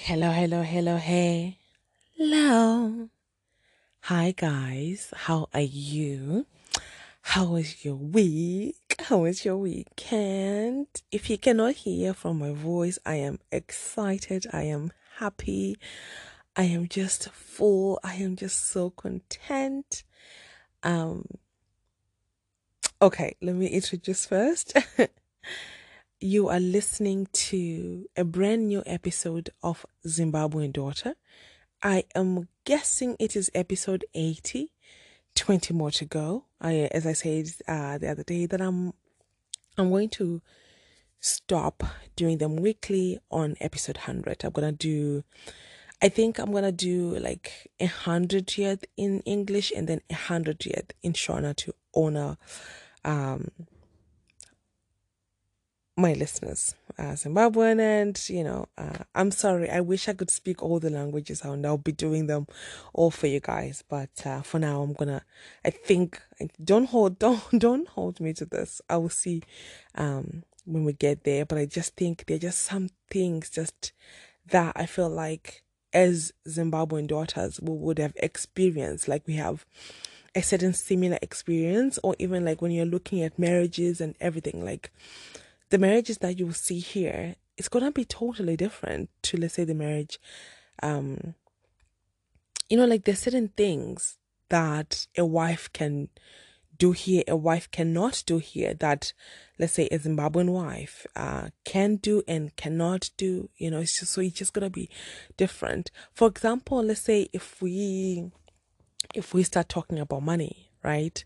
Hello, hello, hello, hey. Hello. Hi, guys. How are you? How was your week? How was your weekend? If you cannot hear from my voice, I am excited. I am happy. I am just full. I am just so content. Um, okay, let me introduce first. you are listening to a brand new episode of Zimbabwean Daughter. I am guessing it is episode 80, 20 more to go. I, as I said uh, the other day, that I'm I'm going to stop doing them weekly on episode 100. I'm gonna do, I think I'm gonna do like a hundred yet in English and then a hundred yet in Shona to honor um my listeners, uh, Zimbabwean, and you know, uh, I'm sorry. I wish I could speak all the languages, and I'll be doing them all for you guys. But uh, for now, I'm gonna. I think don't hold, don't don't hold me to this. I will see um, when we get there. But I just think there are just some things just that I feel like as Zimbabwean daughters we would have experienced, like we have a certain similar experience, or even like when you're looking at marriages and everything, like the marriages that you will see here, it's gonna be totally different to let's say the marriage. Um, you know, like there's certain things that a wife can do here, a wife cannot do here that let's say a Zimbabwean wife uh, can do and cannot do. You know, it's just so it's just gonna be different. For example, let's say if we if we start talking about money, right?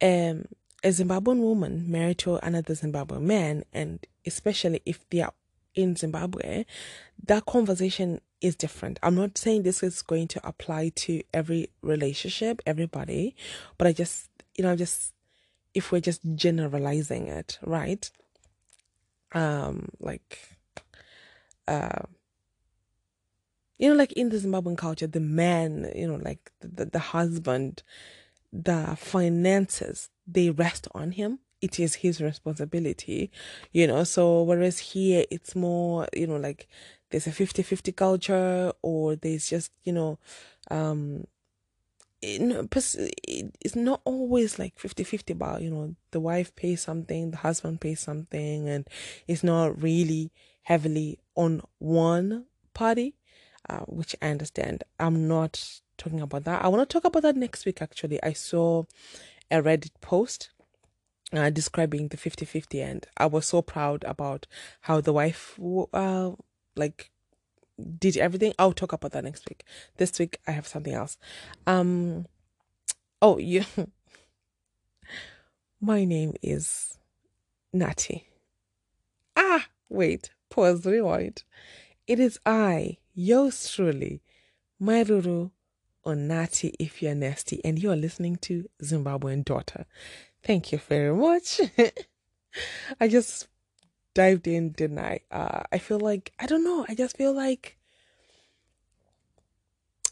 Um, a Zimbabwean woman married to another Zimbabwean man, and especially if they are in Zimbabwe, that conversation is different. I'm not saying this is going to apply to every relationship, everybody, but I just, you know, just if we're just generalizing it, right? Um, like, uh, you know, like in the Zimbabwean culture, the man, you know, like the, the, the husband, the finances, they rest on him it is his responsibility you know. So whereas here it's more you know like there's a 50-50 culture or there's just you know um it's not always like 50-50 but you know the wife pays something the husband pays something and it's not really heavily on one party uh, which i understand. I'm not talking about that i want to talk about that next week actually i saw a Reddit post uh, describing the 50-50 and I was so proud about how the wife uh, like did everything. I'll talk about that next week. This week I have something else. Um oh you my name is Natty. Ah, wait, pause, rewind. It is I, yours truly, Mai Ruru or Natty if you're nasty, and you're listening to Zimbabwean Daughter. Thank you very much. I just dived in, didn't I? Uh, I feel like, I don't know, I just feel like,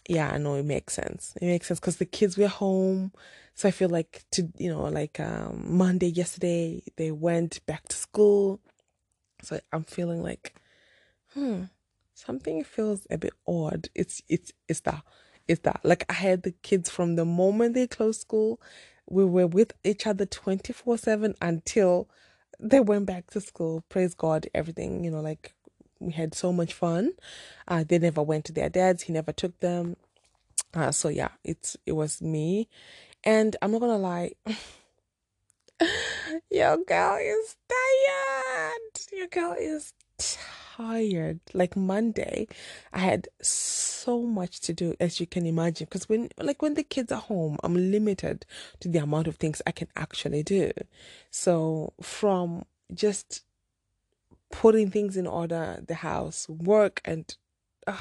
yeah, I know it makes sense. It makes sense because the kids were home. So I feel like, to you know, like um, Monday, yesterday, they went back to school. So I'm feeling like, hmm, something feels a bit odd. It's, it's, it's that is that like I had the kids from the moment they closed school, we were with each other 24 7 until they went back to school. Praise God, everything, you know, like we had so much fun. Uh, they never went to their dads, he never took them. Uh, so yeah, it's it was me. And I'm not gonna lie. Your girl is tired. Your girl is tired. Like Monday, I had much to do as you can imagine. Because when, like, when the kids are home, I'm limited to the amount of things I can actually do. So from just putting things in order, the house, work, and uh,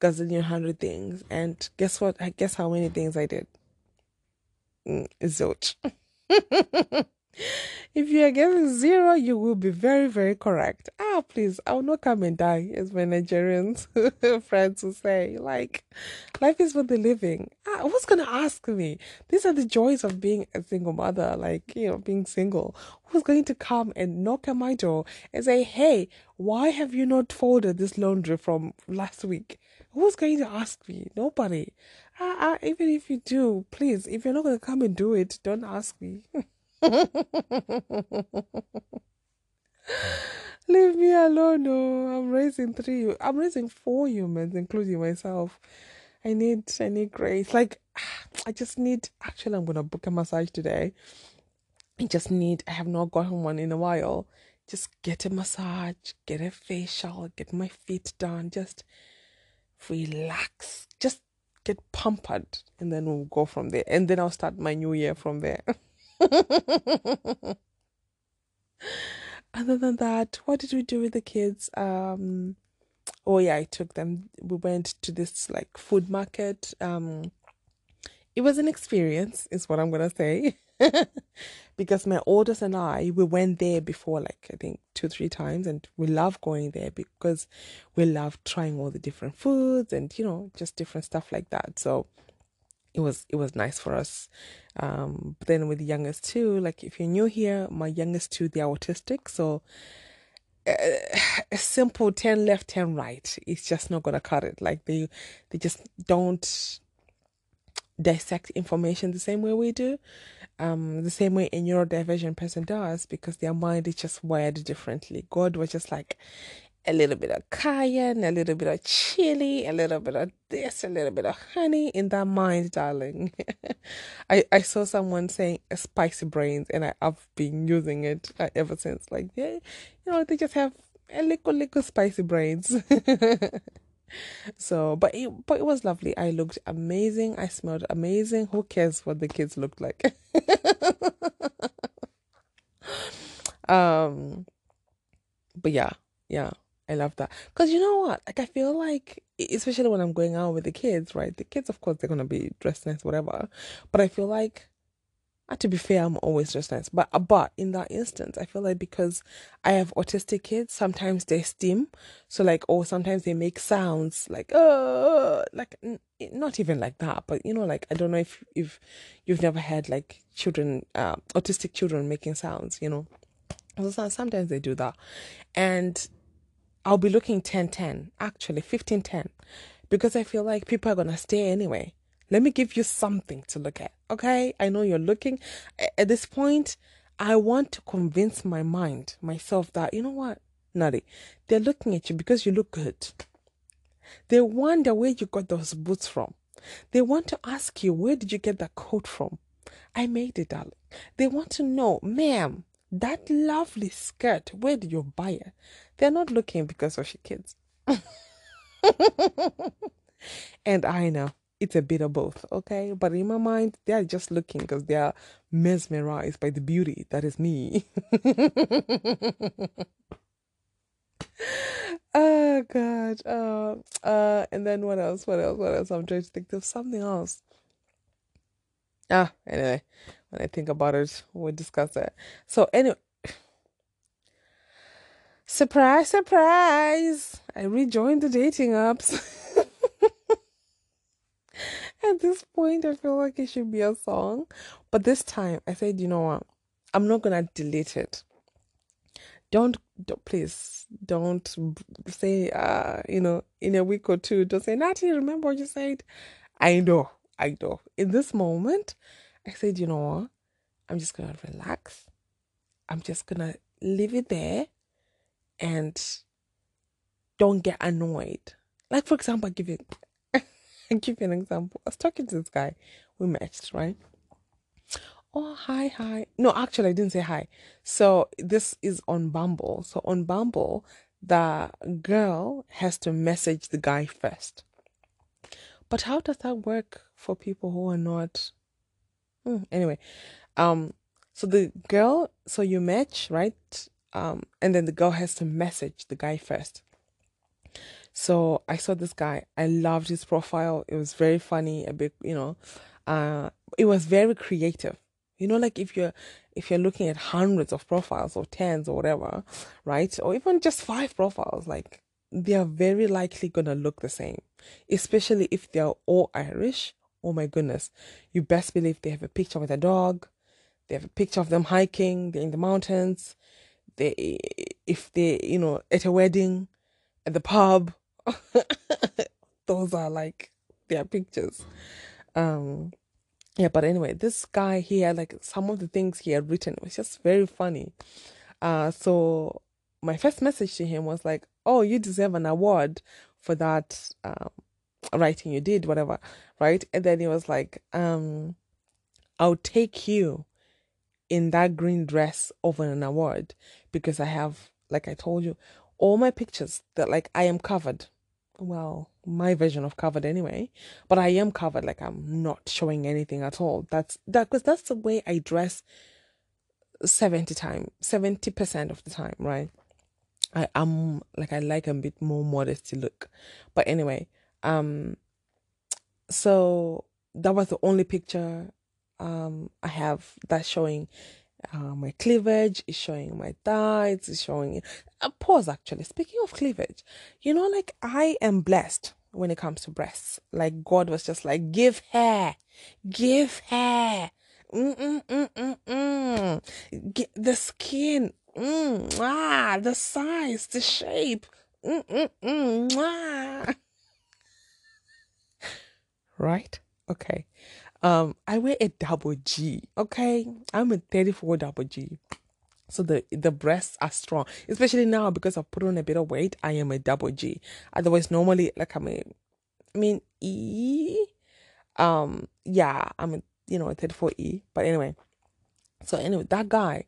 gazillion hundred things. And guess what? I guess how many things I did. Mm, zilch. if you are given zero, you will be very, very correct. Ah, please, I will not come and die, as my Nigerians friends will say. Like, life is for the living. Ah, who's gonna ask me? These are the joys of being a single mother, like, you know, being single. Who's going to come and knock at my door and say, hey, why have you not folded this laundry from last week? Who's going to ask me? Nobody. Ah, ah, even if you do, please, if you're not gonna come and do it, don't ask me. Leave me alone. No, I'm raising three. I'm raising four humans, including myself. I need, I need grace. Like, I just need. Actually, I'm gonna book a massage today. I just need. I have not gotten one in a while. Just get a massage, get a facial, get my feet done. Just relax. Just get pampered, and then we'll go from there. And then I'll start my new year from there. Other than that, what did we do with the kids? Um, oh yeah, I took them. We went to this like food market. Um, it was an experience, is what I'm gonna say, because my oldest and I we went there before, like I think two three times, and we love going there because we love trying all the different foods and you know just different stuff like that. So it was it was nice for us. Um, but then with the youngest two, like if you're new here, my youngest two they're autistic, so uh, a simple ten left, ten right, it's just not gonna cut it. Like they they just don't dissect information the same way we do, um, the same way a neurodivergent person does, because their mind is just wired differently. God was just like, a little bit of cayenne, a little bit of chili, a little bit of this, a little bit of honey in that mind, darling. I, I saw someone saying spicy brains, and I, have been using it uh, ever since. Like, yeah, you know, they just have a little, little spicy brains. so, but it, but it was lovely. I looked amazing. I smelled amazing. Who cares what the kids looked like? um, but yeah, yeah I love that. Because you know what? Like, I feel like, especially when I'm going out with the kids, right? The kids, of course, they're going to be dressed nice, whatever. But I feel like, uh, to be fair, I'm always dressed nice. But, uh, but in that instance, I feel like because I have autistic kids, sometimes they stim. So, like, or sometimes they make sounds like, oh, like, n- not even like that. But, you know, like, I don't know if, if you've never had like children, uh, autistic children making sounds, you know. So sometimes they do that. And I'll be looking 10 10, actually 15 10, because I feel like people are going to stay anyway. Let me give you something to look at. Okay. I know you're looking. At this point, I want to convince my mind, myself, that, you know what, Natty, they're looking at you because you look good. They wonder where you got those boots from. They want to ask you, where did you get that coat from? I made it, darling. They want to know, ma'am, that lovely skirt, where did you buy it? They're not looking because of your kids. and I know it's a bit of both, okay? But in my mind, they're just looking because they are mesmerized by the beauty that is me. oh god. Uh uh and then what else? What else? What else? I'm trying to think of something else. Ah, anyway, when I think about it, we'll discuss that. So anyway, Surprise, surprise! I rejoined the dating apps. At this point, I feel like it should be a song. But this time, I said, you know what? I'm not gonna delete it. Don't, don't please, don't say, uh, you know, in a week or two, don't say, Natty, remember what you said? I know, I know. In this moment, I said, you know what? I'm just gonna relax. I'm just gonna leave it there and don't get annoyed. Like for example, I give you I give you an example. I was talking to this guy. We matched, right? Oh hi hi. No, actually I didn't say hi. So this is on Bumble. So on Bumble, the girl has to message the guy first. But how does that work for people who are not hmm, anyway? Um so the girl so you match, right? Um, and then the girl has to message the guy first. So I saw this guy. I loved his profile. It was very funny, a bit, you know, uh, it was very creative. You know, like if you're if you're looking at hundreds of profiles or tens or whatever, right? Or even just five profiles, like they are very likely gonna look the same. Especially if they're all Irish. Oh my goodness. You best believe they have a picture with a dog, they have a picture of them hiking, they're in the mountains, they if they, you know, at a wedding, at the pub. Those are like their pictures. Um yeah, but anyway, this guy he had like some of the things he had written was just very funny. Uh, so my first message to him was like, "Oh, you deserve an award for that um, writing you did, whatever, right?" And then he was like, um, "I'll take you in that green dress over an award because I have, like I told you, all my pictures that like I am covered well, my version of covered anyway, but I am covered, like I'm not showing anything at all. That's that because that's the way I dress 70 time 70% of the time, right? I am like I like a bit more modesty look. But anyway, um so that was the only picture um I have that showing uh, my cleavage is showing my thighs is showing a pause actually. Speaking of cleavage you know like i am blessed when it comes to breasts. Like god was just like give hair give hair Mm-mm-mm-mm-mm. Get the skin mm, ah, the size the shape. Ah. right? Okay um, I wear a double G. Okay, I'm a 34 double G. So the the breasts are strong, especially now because I've put on a bit of weight. I am a double G. Otherwise, normally like I'm a, I mean E. Um, yeah, I'm a you know a 34 E. But anyway, so anyway, that guy.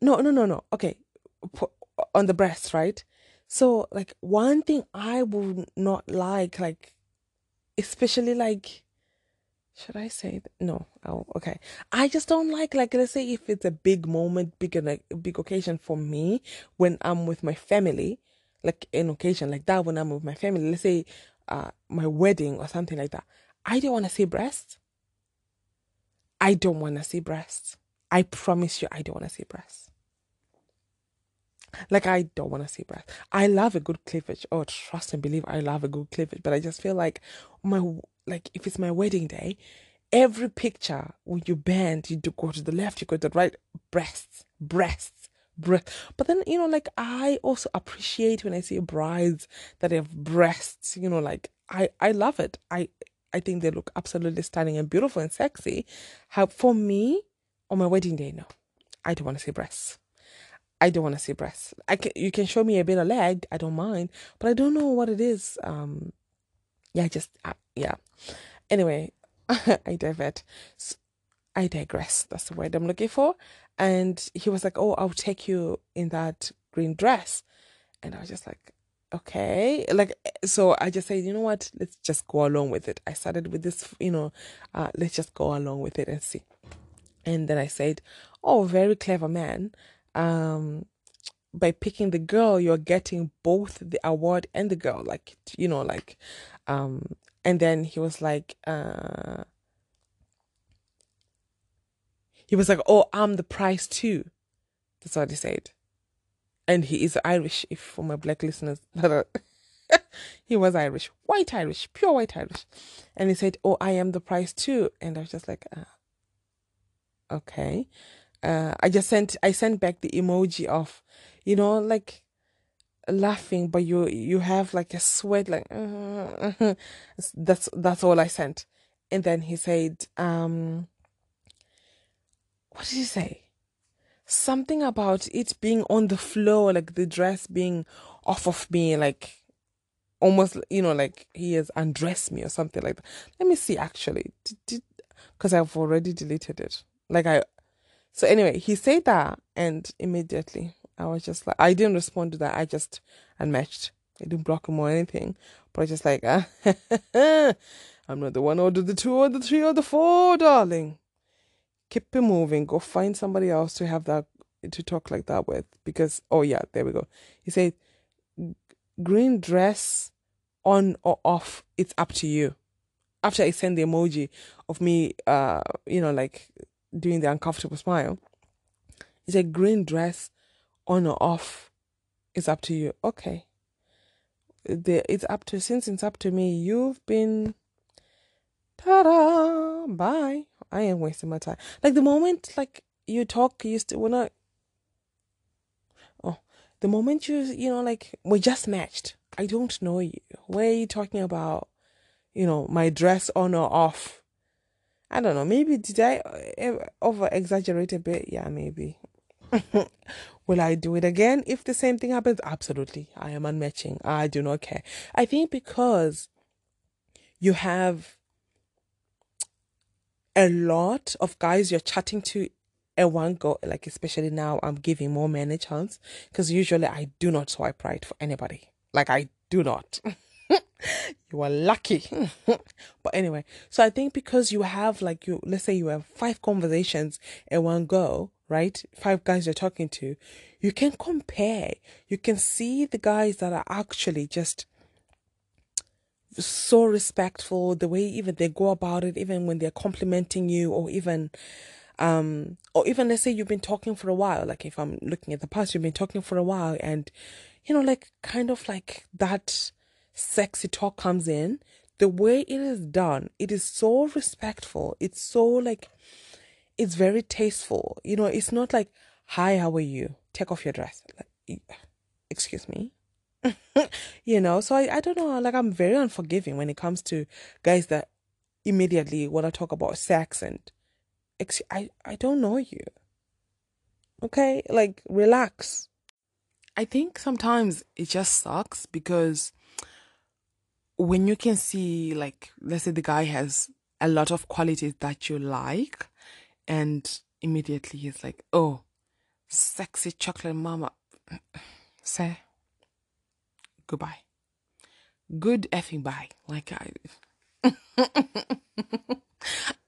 No, no, no, no. Okay, on the breasts, right? So like one thing I would not like, like especially like should I say no? Oh, okay. I just don't like like let's say if it's a big moment, big like big occasion for me when I'm with my family, like an occasion like that when I'm with my family. Let's say uh my wedding or something like that. I don't want to see breasts. I don't want to see breasts. I promise you, I don't want to see breasts. Like I don't want to see breasts. I love a good cleavage. Oh, trust and believe, I love a good cleavage. But I just feel like my like if it's my wedding day, every picture when you bend, you do go to the left, you go to the right, breasts, breasts, breasts. But then, you know, like I also appreciate when I see brides that have breasts, you know, like I, I love it. I, I think they look absolutely stunning and beautiful and sexy. How for me on my wedding day, no, I don't want to see breasts. I don't want to see breasts. I can, you can show me a bit of leg, I don't mind, but I don't know what it is. Um, yeah, just uh, yeah. Anyway, I divert. So, I digress. That's the word I'm looking for. And he was like, "Oh, I'll take you in that green dress," and I was just like, "Okay." Like, so I just said, "You know what? Let's just go along with it." I started with this, you know, uh, let's just go along with it and see. And then I said, "Oh, very clever man." Um, by picking the girl, you're getting both the award and the girl. Like, you know, like, um, and then he was like, uh, he was like, oh, I'm the price too. That's what he said. And he is Irish, if for my black listeners he was Irish, white Irish, pure white Irish. And he said, oh, I am the price too. And I was just like, uh, okay. Uh, I just sent, I sent back the emoji of, you know, like laughing but you you have like a sweat like that's that's all i sent. And then he said um what did he say? Something about it being on the floor like the dress being off of me like almost you know like he has undressed me or something like that. Let me see actually. Because i've already deleted it. Like i so anyway he said that and immediately I was just like, I didn't respond to that. I just unmatched. I didn't block him or anything. But I was just like, ah, I'm not the one or the two or the three or the four, darling. Keep it moving. Go find somebody else to have that, to talk like that with. Because, oh yeah, there we go. He said, green dress on or off, it's up to you. After I send the emoji of me, uh, you know, like doing the uncomfortable smile. he said, green dress on or off? It's up to you. Okay. The it's up to since it's up to me. You've been ta-da bye. I ain't wasting my time. Like the moment like you talk, you still wanna Oh, the moment you you know like we just matched. I don't know you. What are you talking about? You know, my dress on or off? I don't know. Maybe did I uh, over exaggerate a bit? Yeah, maybe. Will I do it again if the same thing happens? Absolutely. I am unmatching. I do not care. I think because you have a lot of guys you're chatting to at one go, like especially now, I'm giving more men a chance because usually I do not swipe right for anybody. Like I do not. you are lucky. but anyway, so I think because you have like you let's say you have five conversations at one go, right? Five guys you're talking to, you can compare. You can see the guys that are actually just so respectful, the way even they go about it, even when they're complimenting you or even um or even let's say you've been talking for a while, like if I'm looking at the past, you've been talking for a while and you know, like kind of like that sexy talk comes in, the way it is done, it is so respectful. It's so like, it's very tasteful. You know, it's not like, hi, how are you? Take off your dress. Like, excuse me. you know, so I, I don't know. Like, I'm very unforgiving when it comes to guys that immediately want to talk about sex and ex- I, I don't know you. Okay? Like, relax. I think sometimes it just sucks because when you can see like let's say the guy has a lot of qualities that you like and immediately he's like oh sexy chocolate mama. Say goodbye. Good effing bye. Like i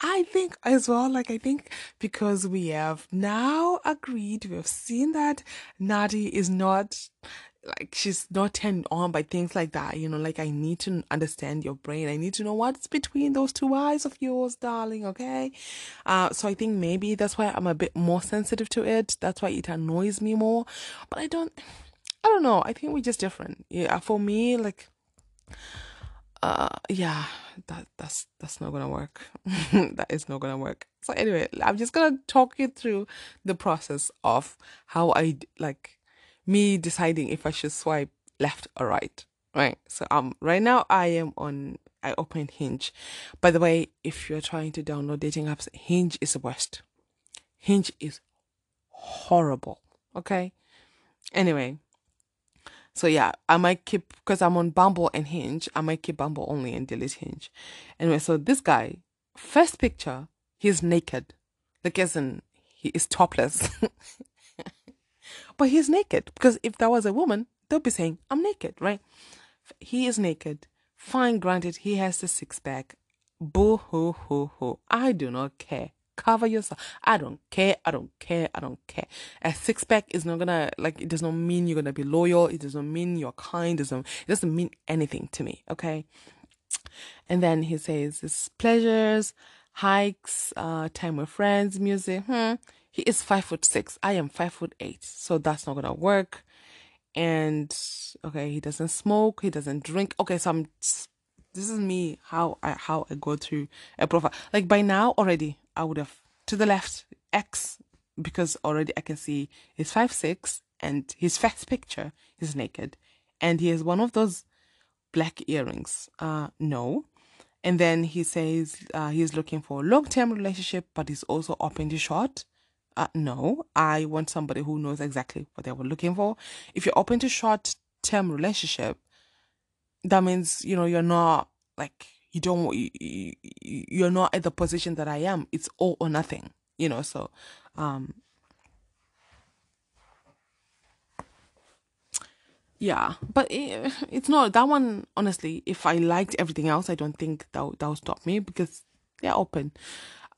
I think as well, like I think because we have now agreed, we have seen that Natty is not like she's not turned on by things like that you know like i need to understand your brain. I need to know what's between those two eyes of yours darling okay? Uh so i think maybe that's why i'm a bit more sensitive to it. That's why it annoys me more. But i don't i don't know. I think we're just different. Yeah for me like uh yeah that that's that's not gonna work. That is not gonna work. So anyway i'm just gonna talk you through the process of how i like me deciding if I should swipe left or right. Right. So um right now I am on I open Hinge. By the way, if you're trying to download dating apps, Hinge is the worst. Hinge is horrible. Okay. Anyway. So yeah, I might keep because I'm on Bumble and Hinge. I might keep Bumble only and delete Hinge. Anyway, so this guy, first picture, he's naked. Like as in he is topless. But he's naked because if that was a woman, they'll be saying, I'm naked, right? He is naked. Fine, granted, he has the six pack. Boo hoo hoo hoo. I do not care. Cover yourself. I don't care. I don't care. I don't care. A six pack is not gonna like. It does not mean you're gonna be loyal. It does not mean you're kind. It doesn't. It doesn't mean anything to me. Okay. And then he says, "His pleasures, hikes, uh, time with friends, music." Hmm he is five foot six. I am five foot eight. So that's not gonna work. And okay, he doesn't smoke, he doesn't drink. Okay, so I'm this is me how I how I go through a profile. Like by now already I would have to the left X because already I can see he's five six and his first picture is naked. And he has one of those black earrings. Uh no. And then he says uh, he's looking for a long term relationship, but he's also open to short. Uh, no, I want somebody who knows exactly what they were looking for. If you're open to short term relationship, that means you know you're not like you don't you, you're not at the position that I am. It's all or nothing, you know. So, um, yeah, but it, it's not that one. Honestly, if I liked everything else, I don't think that that would stop me because they're open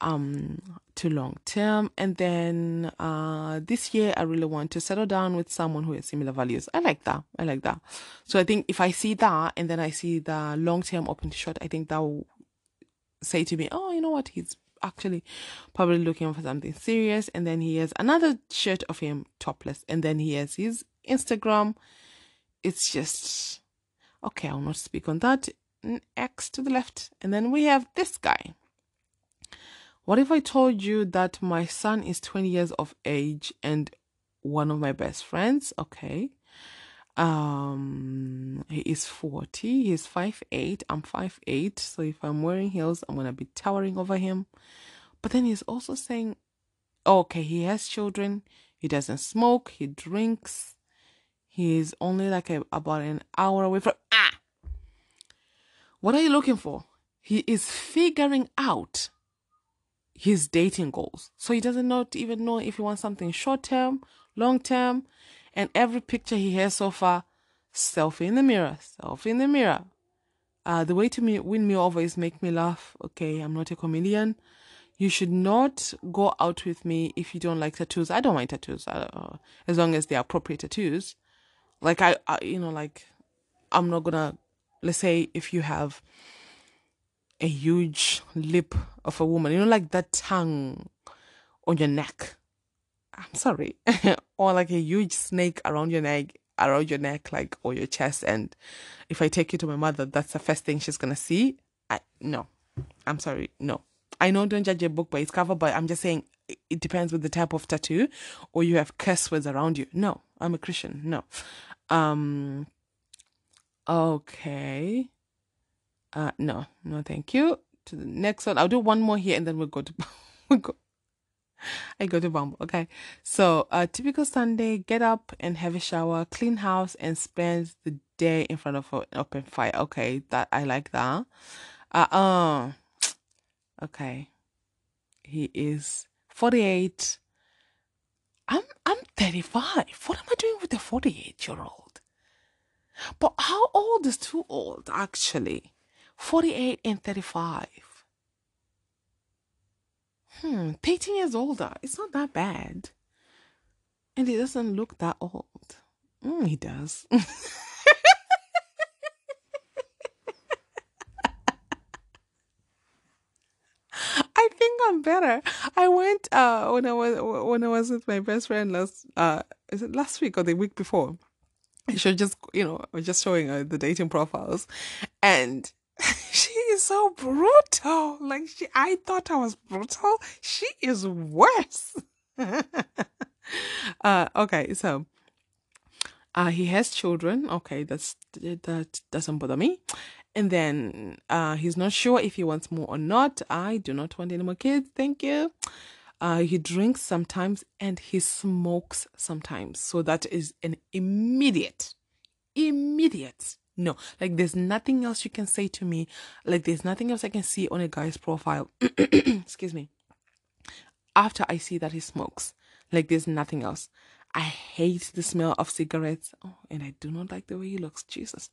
um to long term and then uh this year i really want to settle down with someone who has similar values i like that i like that so i think if i see that and then i see the long term open to short i think that will say to me oh you know what he's actually probably looking for something serious. And then he has another shirt of him topless. And then he has his Instagram. It's just okay. I'll not speak on that. X to the left. And then we have this guy. What if I told you that my son is 20 years of age and one of my best friends? Okay. Um, he is 40. He's 5'8. I'm 5'8. So if I'm wearing heels, I'm going to be towering over him. But then he's also saying, oh, okay, he has children. He doesn't smoke. He drinks. He's only like a, about an hour away from. Ah! What are you looking for? He is figuring out his dating goals. So he doesn't not even know if he wants something short term, long term, and every picture he has so far, selfie in the mirror, selfie in the mirror. Uh, the way to me, win me over is make me laugh. Okay, I'm not a comedian. You should not go out with me if you don't like tattoos. I don't mind tattoos, uh, as long as they're appropriate tattoos. Like I, I, you know, like I'm not gonna. Let's say if you have a huge lip of a woman, you know, like that tongue on your neck. I'm sorry, or like a huge snake around your neck, around your neck, like or your chest. And if I take you to my mother, that's the first thing she's gonna see. I no, I'm sorry, no. I know don't judge a book by its cover, but I'm just saying it depends with the type of tattoo, or you have curse words around you. No, I'm a Christian. No. Um. Okay. Uh. No. No. Thank you. To the next one. I'll do one more here, and then we'll go to we'll go I go to Bumble. Okay. So, a uh, typical Sunday, get up and have a shower, clean house, and spend the day in front of an open fire. Okay. That I like that. Uh, uh okay. He is 48. I'm I'm 35. What am I doing with a 48 year old? But how old is too old actually? 48 and 35 hmm, 13 years older. It's not that bad. And he doesn't look that old. Mm, he does. I think I'm better. I went uh when I was when I was with my best friend last uh is it last week or the week before? She just you know was just showing her the dating profiles, and is so brutal. Like she, I thought I was brutal. She is worse. uh, okay, so uh, he has children. Okay, that's that doesn't bother me. And then uh, he's not sure if he wants more or not. I do not want any more kids. Thank you. Uh, he drinks sometimes and he smokes sometimes. So that is an immediate, immediate no, like there's nothing else you can say to me. Like there's nothing else I can see on a guy's profile. Excuse me. After I see that he smokes, like there's nothing else. I hate the smell of cigarettes. Oh, and I do not like the way he looks. Jesus.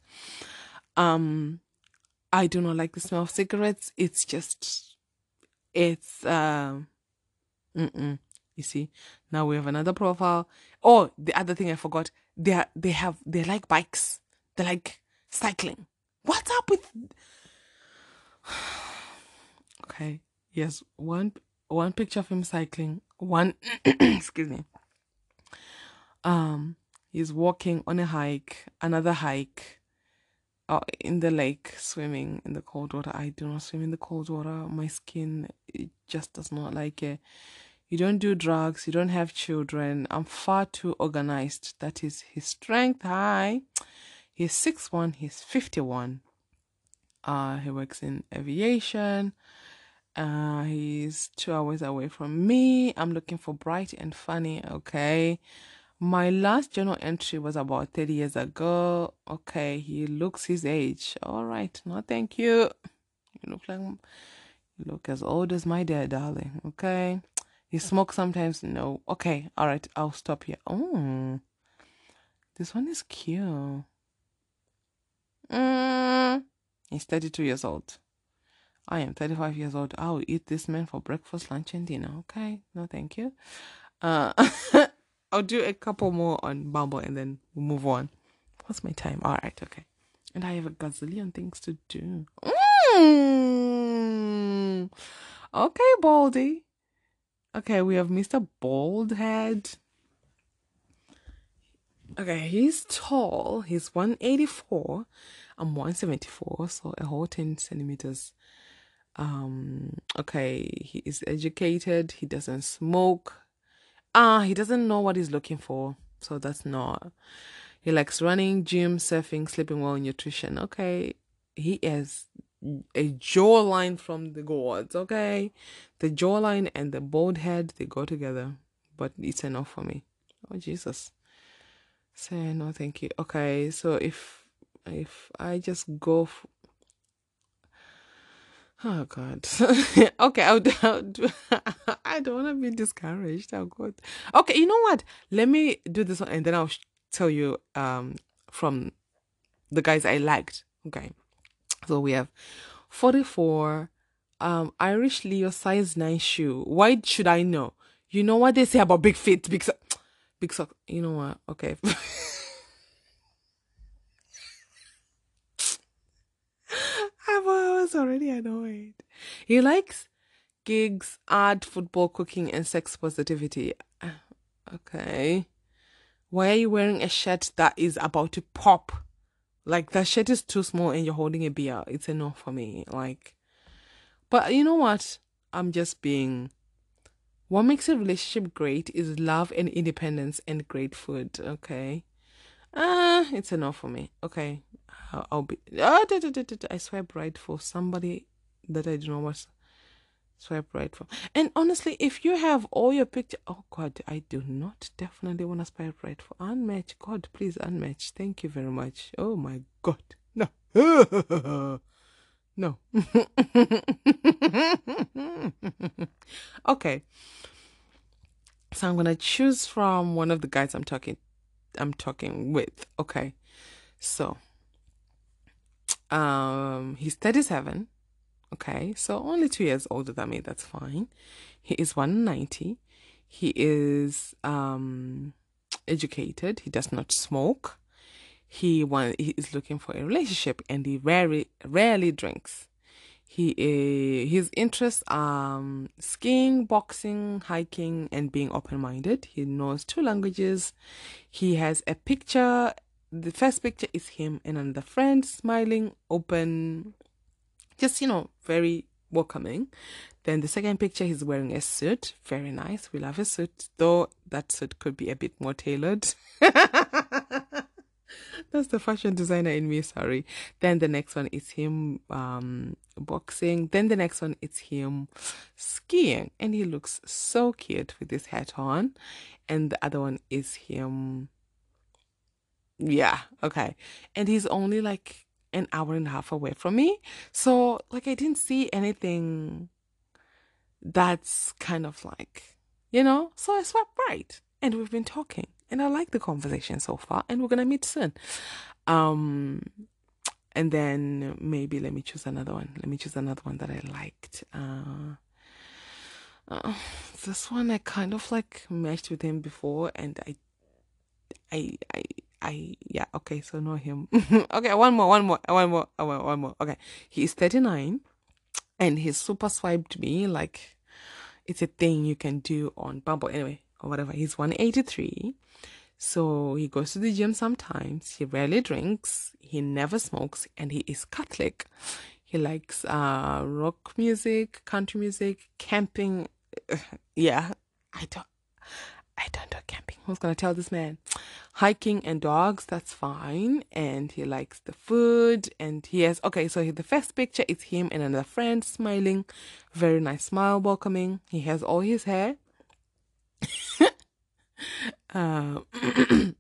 Um, I do not like the smell of cigarettes. It's just, it's um, mm You see, now we have another profile. Oh, the other thing I forgot. They are, they have they like bikes. They're like cycling. What's up with Okay. Yes, one one picture of him cycling, one excuse me. Um he's walking on a hike, another hike, uh, in the lake, swimming in the cold water. I do not swim in the cold water. My skin it just does not like it. You don't do drugs, you don't have children. I'm far too organized. That is his strength. Hi. He's six one. He's 51. Uh, he works in aviation. Uh, he's two hours away from me. I'm looking for bright and funny. Okay. My last journal entry was about 30 years ago. Okay. He looks his age. All right. No, thank you. You look like, you look as old as my dad, darling. Okay. He smokes sometimes. No. Okay. All right. I'll stop here. Oh, this one is cute. Mm, he's 32 years old. I am 35 years old. I'll eat this man for breakfast, lunch, and dinner. Okay. No, thank you. Uh, I'll do a couple more on Bumble and then we'll move on. What's my time? All right. Okay. And I have a gazillion things to do. Mm. Okay, Baldy. Okay, we have Mr. Baldhead. Okay, he's tall. He's 184. I'm 174, so a whole 10 centimeters. Um, okay, he is educated. He doesn't smoke. Ah, he doesn't know what he's looking for. So that's not. He likes running, gym, surfing, sleeping well, nutrition. Okay, he is a jawline from the gods, okay? The jawline and the bald head, they go together, but it's enough for me. Oh, Jesus. Say no, thank you. Okay, so if if I just go f- Oh God. okay, I'll, I'll do, I don't want to be discouraged. Oh God. Okay, you know what? Let me do this one, and then I'll sh- tell you um from the guys I liked. Okay. So we have 44 um Irish Leo size 9 shoe. Why should I know? You know what they say about big feet, so- big sock. Uh, you know what? Okay. I was already annoyed. He likes gigs, art, football, cooking, and sex positivity. Okay. Why are you wearing a shirt that is about to pop? Like that shirt is too small and you're holding a beer. It's enough for me. Like, but you know what? I'm just being. What makes a relationship great is love and independence and great food. Okay. Ah, uh, it's enough for me. Okay. I'll, be. Oh, da, da, da, I swipe right for somebody that I do not want swipe right for. And honestly, if you have all your picture, oh God, I do not definitely want to swipe right for unmatch. God, please unmatch. Thank you very much. Oh my God, no, no. okay, so I'm gonna choose from one of the guys I'm talking, I'm talking with. Okay, so um, he's 37 Okay, so only two years older than me. That's fine. He is 190. He is um, educated. He does not smoke. He want, he is looking for a relationship, and he rarely rarely drinks. He is, his interests are um, skiing, boxing, hiking, and being open minded. He knows two languages. He has a picture. The first picture is him and another friend smiling, open, just you know very welcoming then the second picture he's wearing a suit very nice we love a suit though that suit could be a bit more tailored that's the fashion designer in me sorry then the next one is him um boxing then the next one is him skiing and he looks so cute with his hat on and the other one is him yeah okay and he's only like an hour and a half away from me. So, like, I didn't see anything that's kind of like, you know, so I swiped right. And we've been talking. And I like the conversation so far. And we're to meet soon. Um, and then maybe let me choose another one. Let me choose another one that I liked. Uh, uh, this one I kind of like matched with him before, and I, I, I, I yeah okay so know him okay one more one more one more one more one more okay he's 39 and he's super swiped me like it's a thing you can do on Bumble anyway or whatever he's 183 so he goes to the gym sometimes he rarely drinks he never smokes and he is Catholic he likes uh rock music country music camping yeah I don't I don't do camping. Who's gonna tell this man? Hiking and dogs, that's fine. And he likes the food. And he has okay. So the first picture is him and another friend smiling, very nice smile, welcoming. He has all his hair. uh,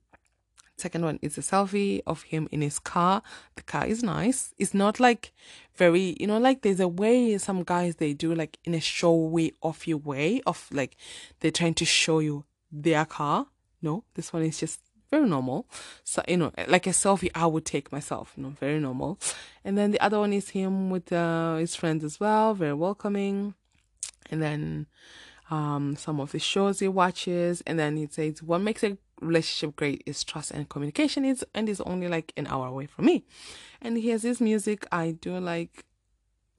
second one is a selfie of him in his car. The car is nice. It's not like very, you know, like there's a way some guys they do like in a showy, off your way of like they're trying to show you their car. No, this one is just very normal. So, you know, like a selfie I would take myself, you know, very normal. And then the other one is him with uh, his friends as well, very welcoming. And then um, some of the shows he watches. And then he says, what makes a relationship great is trust and communication is and is only like an hour away from me. And he has his music. I do like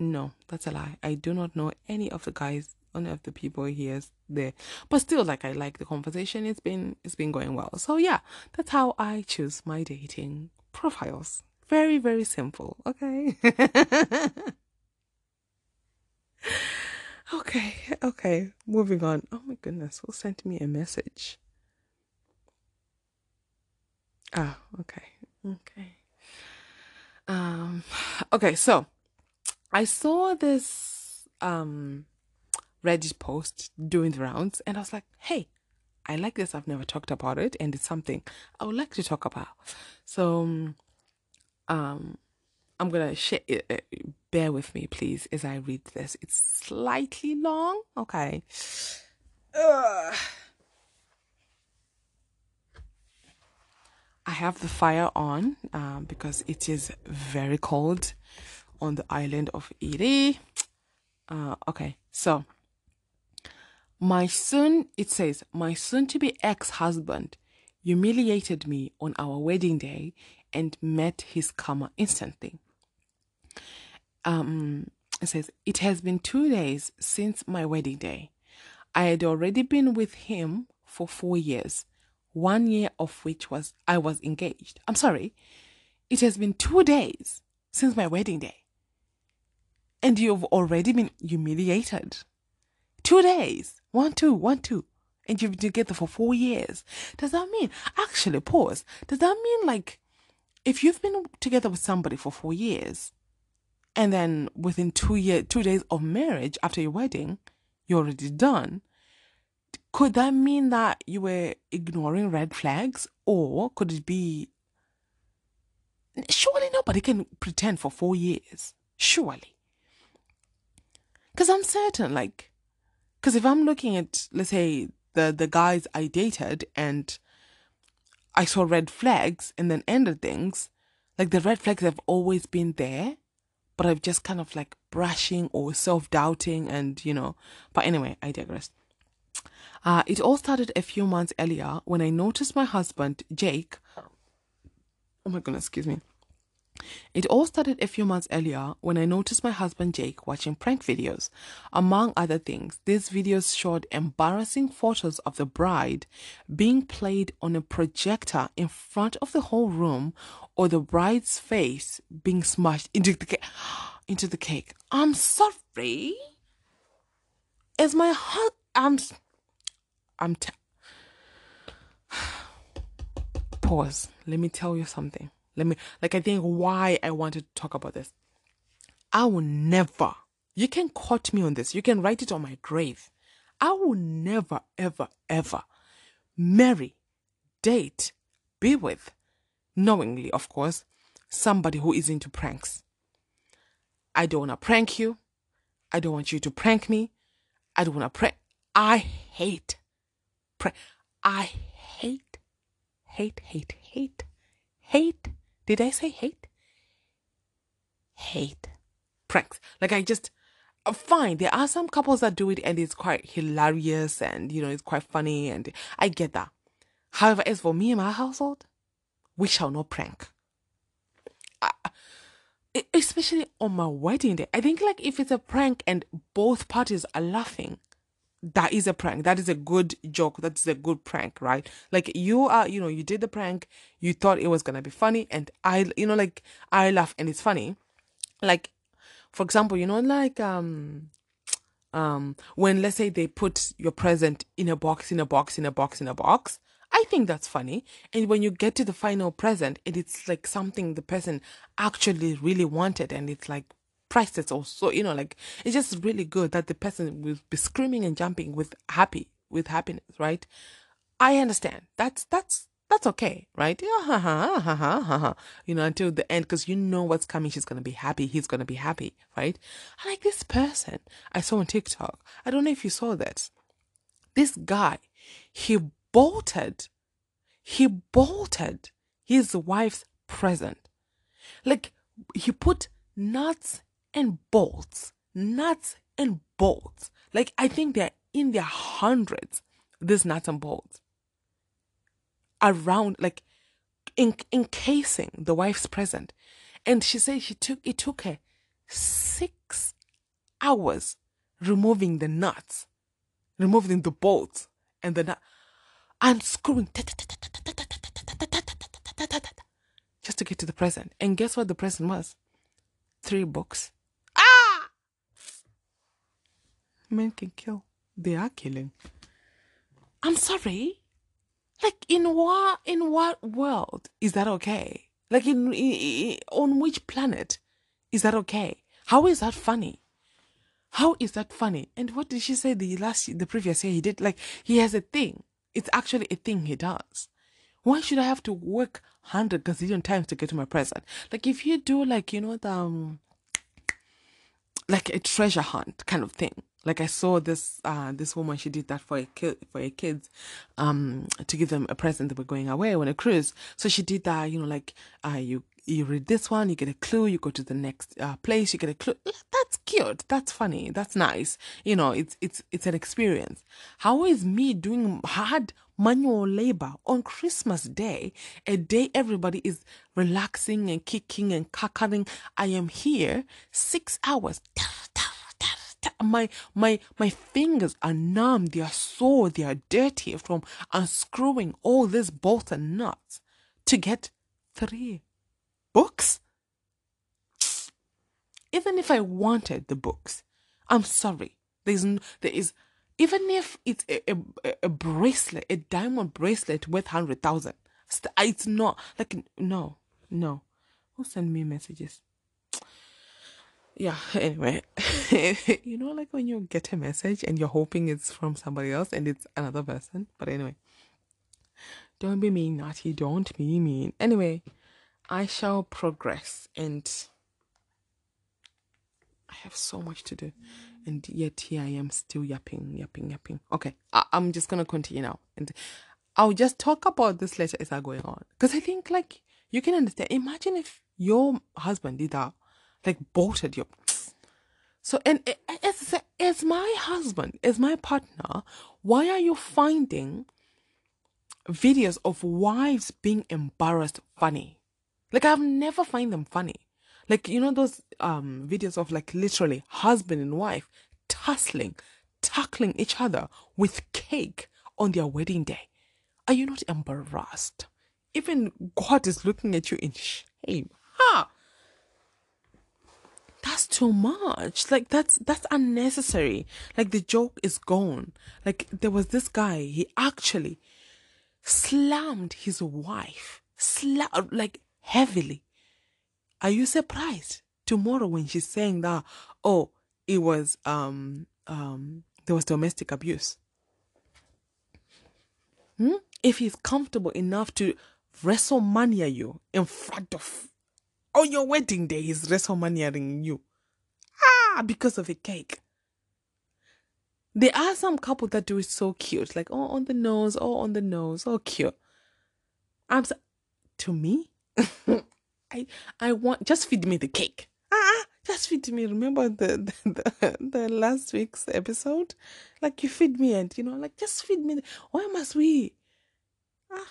no, that's a lie. I do not know any of the guys, any of the people here there. But still, like I like the conversation. It's been it's been going well. So yeah, that's how I choose my dating profiles. Very very simple. Okay. okay. Okay. Moving on. Oh my goodness, who sent me a message? Ah, okay. Okay. Um okay, so I saw this um Reddit post doing the rounds and I was like, "Hey, I like this. I've never talked about it and it's something I would like to talk about." So um I'm to share uh, bear with me please as I read this. It's slightly long. Okay. Ugh. I have the fire on um, because it is very cold on the island of Iri. Uh, okay, so my soon, it says, my soon to be ex husband humiliated me on our wedding day and met his karma instantly. Um, it says, it has been two days since my wedding day. I had already been with him for four years one year of which was I was engaged. I'm sorry, it has been two days since my wedding day. And you've already been humiliated. Two days. One, two, one, two. And you've been together for four years. Does that mean, actually, pause. Does that mean like, if you've been together with somebody for four years, and then within two year, two days of marriage after your wedding, you're already done, could that mean that you were ignoring red flags? Or could it be surely nobody can pretend for 4 years. Surely. Cuz i'm certain like cuz if i'm looking at let's say the the guys i dated and i saw red flags and then ended things like the red flags have always been there but i've just kind of like brushing or self-doubting and you know but anyway i digress uh, it all started a few months earlier when I noticed my husband, Jake. Oh my goodness, excuse me. It all started a few months earlier when I noticed my husband Jake watching prank videos. Among other things, these videos showed embarrassing photos of the bride being played on a projector in front of the whole room or the bride's face being smashed into the cake. Into the cake. I'm sorry. Is my heart? I'm. I'm t- pause. Let me tell you something. Let me like I think why I wanted to talk about this. I will never. You can quote me on this. You can write it on my grave. I will never ever ever marry, date, be with knowingly, of course, somebody who is into pranks. I don't want to prank you. I don't want you to prank me. I don't want to prank. I hate Pray. I hate, hate, hate, hate, hate. Did I say hate? Hate pranks. Like I just, uh, fine. There are some couples that do it and it's quite hilarious and you know it's quite funny and I get that. However, as for me and my household, we shall not prank. I, especially on my wedding day. I think like if it's a prank and both parties are laughing, that is a prank. That is a good joke. That's a good prank, right? Like you are, you know, you did the prank, you thought it was gonna be funny, and I, you know, like I laugh and it's funny. Like, for example, you know, like um, um, when let's say they put your present in a box, in a box, in a box, in a box. Think that's funny. And when you get to the final present, and it's like something the person actually really wanted, and it's like priceless also you know like it's just really good that the person will be screaming and jumping with happy with happiness right? I understand. That's that's that's okay right? Ah, ah, ha, ha. you know until the end because you know what's coming she's gonna be happy he's gonna be happy right? I like this person. I saw on tiktok. I don't know if you saw that this guy he bolted he bolted his wife's present like he put nuts and bolts, nuts and bolts. Like I think they're in their hundreds, these nuts and bolts. Around like in, encasing the wife's present. And she said she took it took her six hours removing the nuts, removing the bolts and the nut, unscrewing just to get to the present. And guess what the present was? Three books. Ah! Men can kill. They are killing. I'm sorry. Like in what in what world is that okay? Like in, in on which planet is that okay? How is that funny? How is that funny? And what did she say the last the previous year he did? Like he has a thing. It's actually a thing he does. Why should I have to work hundred gazillion times to get to my present? Like if you do like you know the um, like a treasure hunt kind of thing. Like I saw this uh this woman she did that for a kid for her kids, um to give them a present. They were going away on a cruise, so she did that. You know, like uh you you read this one, you get a clue, you go to the next uh, place, you get a clue. That's cute. That's funny. That's nice. You know, it's it's it's an experience. How is me doing hard manual labor on Christmas Day, a day everybody is relaxing and kicking and cackling? I am here six hours my my my fingers are numb they are sore they are dirty from unscrewing all these bolts and nuts to get three books? Even if i wanted the books i'm sorry. There's there is even if it's a, a, a bracelet a diamond bracelet worth 100000 it's not like no no. Who send me messages? Yeah anyway. You know like when you get a message and you're hoping it's from somebody else and it's another person? But anyway. Don't be mean Natty don't be mean. Anyway i shall progress and i have so much to do. And yet here i am still yapping yapping yapping. Okay I- i'm just gonna continue now. And i'll just talk about this later as i going on. Because i think like you can understand. Imagine if your husband did that like bolted your so and as as my husband as my partner why are you finding videos of wives being embarrassed funny like i've never find them funny. Like you know those um videos of like literally husband and wife tussling tackling each other with cake on their wedding day. Are you not embarrassed? Even god is looking at you in shame. Ha huh? that's too much. Like that's that's unnecessary. Like the joke is gone. Like there was this guy he actually slammed his wife. Sla- like heavily are you surprised tomorrow when she's saying that oh it was um um there was domestic abuse hmm? if he's comfortable enough to wrestlemania you in front of on your wedding day he's WrestleManiaing you. Ah, because of a cake. There are some couple that do it so cute, like oh on the nose, oh on the nose, oh cute. I'm so, to me, I I want just feed me the cake. Ah, just feed me. Remember the the, the, the last week's episode? Like you feed me and you know, like just feed me. Why must we? Ah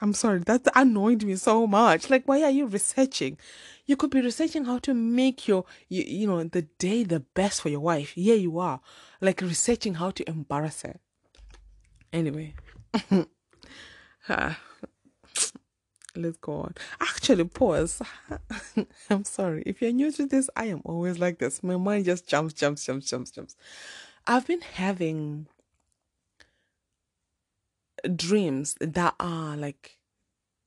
I'm sorry, that annoyed me so much. Like, why are you researching? You could be researching how to make your, you, you know, the day the best for your wife. Here you are, like researching how to embarrass her. Anyway, uh, let's go on. Actually, pause. I'm sorry. If you're new to this, I am always like this. My mind just jumps, jumps, jumps, jumps, jumps. I've been having dreams that are like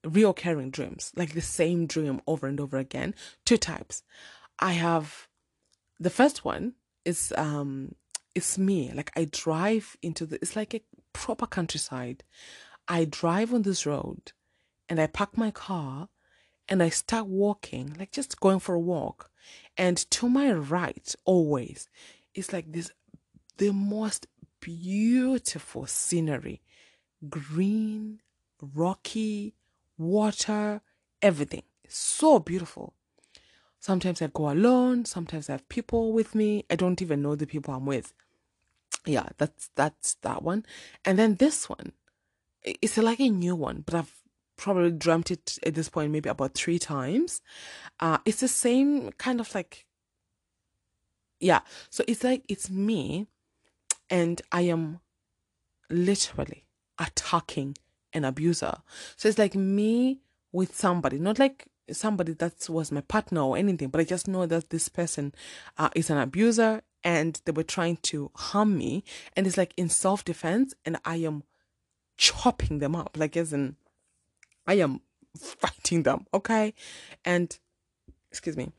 reoccurring dreams, like the same dream over and over again. Two types. I have the first one is um it's me. Like I drive into the it's like a proper countryside. I drive on this road and I park my car and I start walking, like just going for a walk. And to my right, always, it's like this the most beautiful scenery green, rocky, water, everything. So beautiful. Sometimes I go alone, sometimes I have people with me. I don't even know the people I'm with. Yeah, that's that's that one. And then this one, it's like a new one, but I've probably dreamt it at this point maybe about three times. Uh, it's the same kind of like yeah. So it's like it's me and I am literally attacking an abuser. So it's like me with somebody, not like somebody that was my partner or anything, but I just know that this person uh, is an abuser and they were trying to harm me. And it's like in self defense, and I am chopping them up, like as in, I am fighting them, okay? And, excuse me,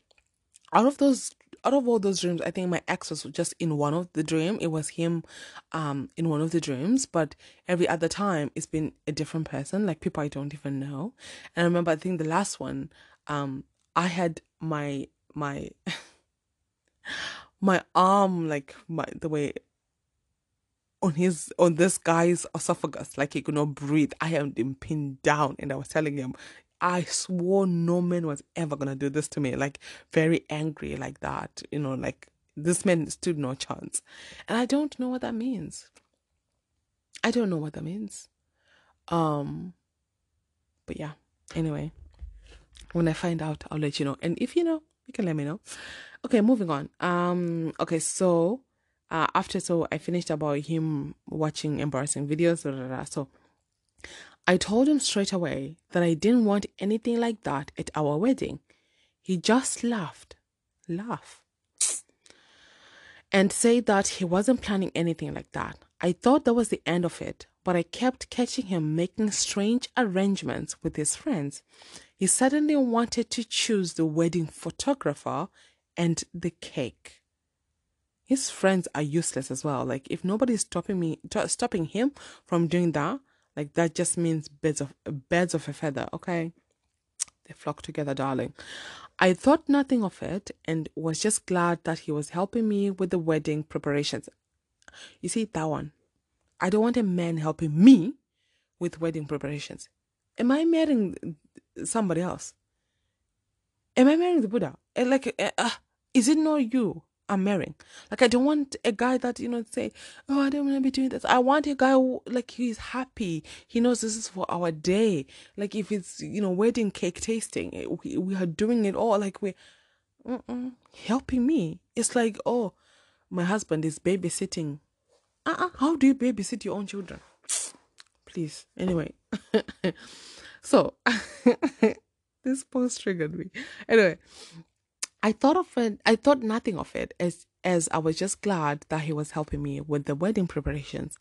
out of those out of all those dreams, I think my ex was just in one of the dream. It was him um in one of the dreams, but every other time it's been a different person, like people I don't even know. And I remember I think the last one, um, I had my my my arm like my the way on his on this guy's esophagus, like he could not breathe. I had him pinned down and I was telling him, I swore no man was ever gonna do this to me. Like very angry like that. You know, like this man stood no chance. And I don't know what that means. I don't know what that means. Um but yeah. Anyway. When I find out, I'll let you know. And if you know, you can let me know. Okay, moving on. Um okay, so uh after so I finished about him watching embarrassing videos. Blah, blah, blah. So I told him straight away that I didn't want anything like that at our wedding. He just laughed, laugh, and said that he wasn't planning anything like that. I thought that was the end of it, but I kept catching him making strange arrangements with his friends. He suddenly wanted to choose the wedding photographer and the cake. His friends are useless as well. Like if nobody's stopping me, stopping him from doing that, like that just means birds of birds of a feather, okay? They flock together, darling. I thought nothing of it and was just glad that he was helping me with the wedding preparations. You see that one. I don't want a man helping me with wedding preparations. Am I marrying somebody else? Am I marrying the Buddha? Eh, like, uh, is it not you? I'm marrying. Like I don't want a guy that you know say, "Oh, I don't want to be doing this." I want a guy who, like he's happy. He knows this is for our day. Like if it's you know wedding cake tasting, eh, we, we are doing it all. Like we, helping me. It's like oh, my husband is babysitting. Uh uh-uh. How do you babysit your own children? Please. Anyway, so this post triggered me. Anyway, I thought of it, I thought nothing of it as, as I was just glad that he was helping me with the wedding preparations.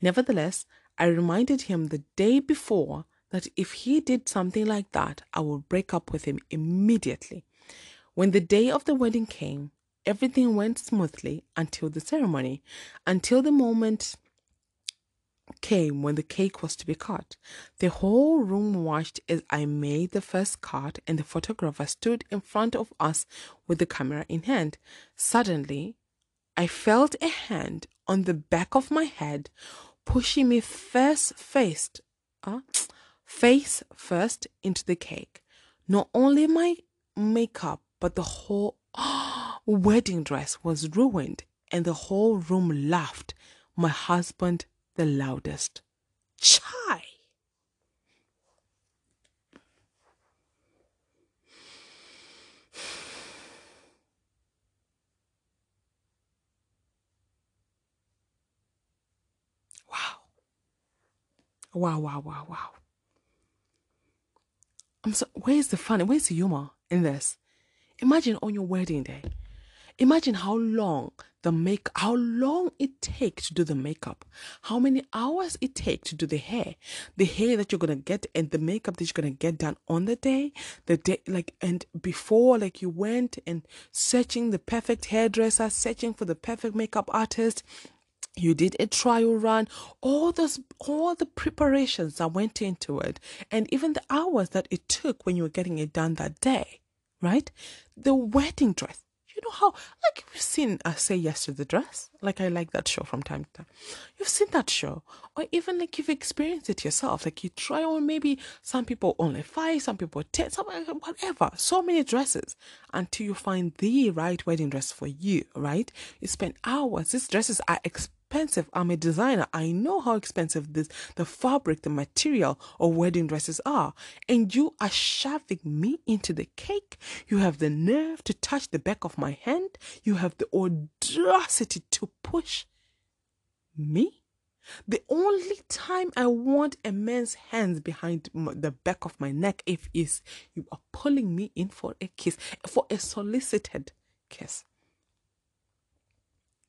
Nevertheless, I reminded him the day before that if he did something like that, I would break up with him immediately. When the day of the wedding came, everything went smoothly until the ceremony, until the moment came when the cake was to be cut. The whole room watched as I made the first cut, and the photographer stood in front of us with the camera in hand. Suddenly, I felt a hand on the back of my head pushing me first, uh, face first into the cake. Not only my makeup, but the whole wedding dress was ruined, and the whole room laughed. My husband the loudest. Chai! Wow. Wow, wow, wow, wow. I'm so where's the fun? Where's the humor in this? Imagine on your wedding day. Imagine how long the make how long it takes to do the makeup? How many hours it takes to do the hair? The hair that you're gonna get and the makeup that you're gonna get done on the day the day like and before like you went and searching the perfect hairdresser searching for the perfect makeup artist. You did a trial run. All those all the preparations that went into it and even the hours that it took when you were getting it done that day right? The wedding dress know how like you've seen uh, say yes to the dress? Like i like that show from time to time. You've seen that show? Or even like you've experienced it yourself. Like you try on maybe some people only five some people ten some uh, whatever. So many dresses until you find the right wedding dress for you right? You spend hours. These dresses are expensive expensive. I'm a designer. I know how expensive this the fabric, the material of wedding dresses are. And you are shoving me into the cake. You have the nerve to touch the back of my hand. You have the audacity to push me. The only time I want a man's hands behind the back of my neck if is you are pulling me in for a kiss, for a solicited kiss.